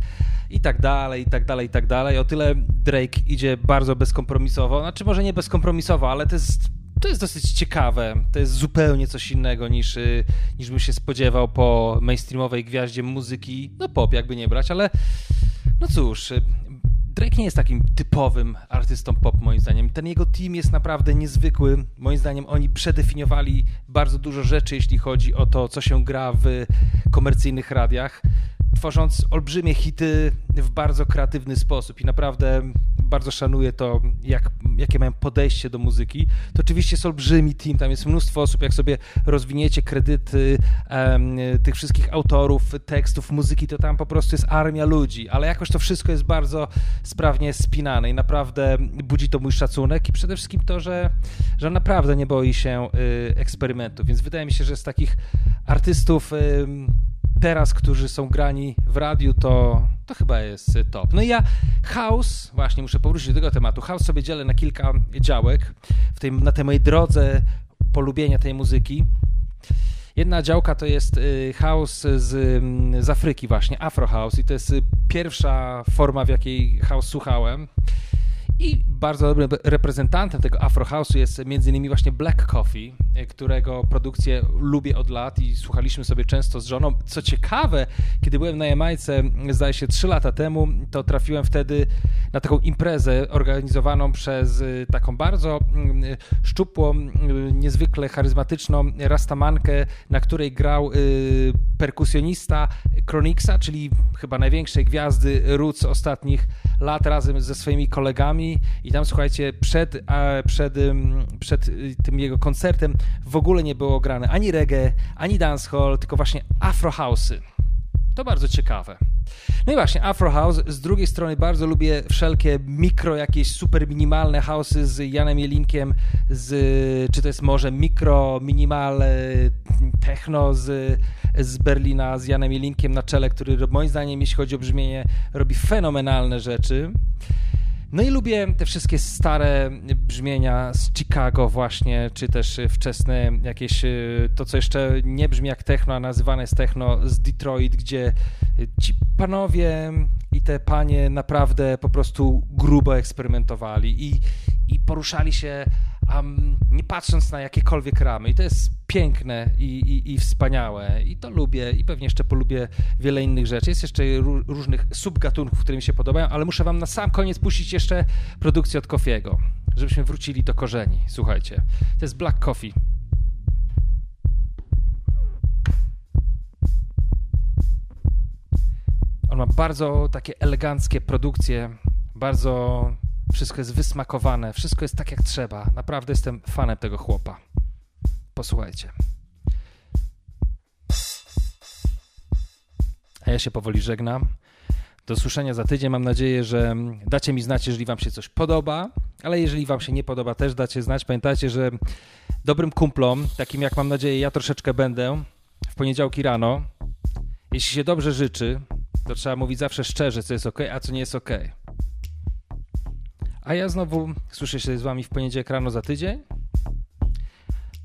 i tak dalej, i tak dalej, i tak dalej. O tyle Drake idzie bardzo bezkompromisowo, znaczy może nie bezkompromisowo, ale to jest to jest dosyć ciekawe. To jest zupełnie coś innego niż, y, niż bym się spodziewał po mainstreamowej gwiaździe muzyki. No pop, jakby nie brać, ale no cóż, y, Drake nie jest takim typowym artystą pop, moim zdaniem. Ten jego team jest naprawdę niezwykły. Moim zdaniem oni przedefiniowali bardzo dużo rzeczy, jeśli chodzi o to, co się gra w komercyjnych radiach, tworząc olbrzymie hity w bardzo kreatywny sposób i naprawdę bardzo szanuję to, jak, jakie mają podejście do muzyki. To oczywiście jest olbrzymi team, tam jest mnóstwo osób, jak sobie rozwiniecie kredyty em, tych wszystkich autorów, tekstów, muzyki, to tam po prostu jest armia ludzi, ale jakoś to wszystko jest bardzo sprawnie spinane i naprawdę budzi to mój szacunek i przede wszystkim to, że, że naprawdę nie boi się y, eksperymentów, więc wydaje mi się, że z takich artystów y, teraz, którzy są grani w radiu, to, to chyba jest top. No i ja house, właśnie muszę powrócić do tego tematu, house sobie dzielę na kilka działek w tej, na tej mojej drodze polubienia tej muzyki. Jedna działka to jest y, house z, z Afryki właśnie, Afro House i to jest y, pierwsza forma, w jakiej house słuchałem. I bardzo dobrym reprezentantem tego Afro House'u jest między innymi właśnie Black Coffee, którego produkcję lubię od lat i słuchaliśmy sobie często z żoną. Co ciekawe, kiedy byłem na Jamajce, zdaje się 3 lata temu, to trafiłem wtedy na taką imprezę organizowaną przez taką bardzo szczupłą, niezwykle charyzmatyczną rastamankę, na której grał perkusjonista Chronixa, czyli chyba największej gwiazdy Roots ostatnich lat razem ze swoimi kolegami i tam słuchajcie, przed, przed, przed tym jego koncertem w ogóle nie było grane ani reggae, ani dancehall, tylko właśnie afro house'y. To bardzo ciekawe. No i właśnie, Afro House. Z drugiej strony bardzo lubię wszelkie mikro, jakieś super minimalne house'y z Janem Jelinkiem, z, czy to jest może mikro, minimal techno z, z Berlina, z Janem Jelinkiem na czele, który moim zdaniem, jeśli chodzi o brzmienie, robi fenomenalne rzeczy. No i lubię te wszystkie stare brzmienia z Chicago właśnie, czy też wczesne jakieś, to co jeszcze nie brzmi jak techno, a nazywane jest techno z Detroit, gdzie ci panowie i te panie naprawdę po prostu grubo eksperymentowali i, i poruszali się a nie patrząc na jakiekolwiek ramy. I to jest piękne i, i, i wspaniałe. I to lubię i pewnie jeszcze polubię wiele innych rzeczy. Jest jeszcze różnych subgatunków, które mi się podobają, ale muszę wam na sam koniec puścić jeszcze produkcję od Kofiego, żebyśmy wrócili do korzeni. Słuchajcie, to jest Black Coffee. On ma bardzo takie eleganckie produkcje, bardzo wszystko jest wysmakowane, wszystko jest tak jak trzeba. Naprawdę jestem fanem tego chłopa. Posłuchajcie. A ja się powoli żegnam. Do słyszenia za tydzień. Mam nadzieję, że dacie mi znać, jeżeli Wam się coś podoba, ale jeżeli Wam się nie podoba, też dacie znać. Pamiętajcie, że dobrym kumplom, takim jak mam nadzieję ja troszeczkę będę, w poniedziałki rano, jeśli się dobrze życzy, to trzeba mówić zawsze szczerze, co jest ok, a co nie jest ok. A ja znowu słyszę się z wami w poniedziałek rano za tydzień.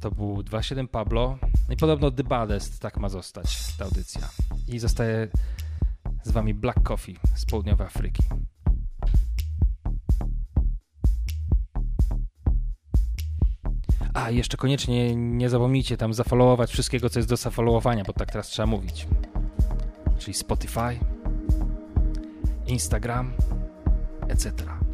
To był 2.7 Pablo. No i podobno The Baddest tak ma zostać ta audycja. I zostaje z wami Black Coffee z południowej Afryki. A, jeszcze koniecznie nie zapomnijcie tam zafollowować wszystkiego, co jest do zafollowowania, bo tak teraz trzeba mówić. Czyli Spotify, Instagram, etc.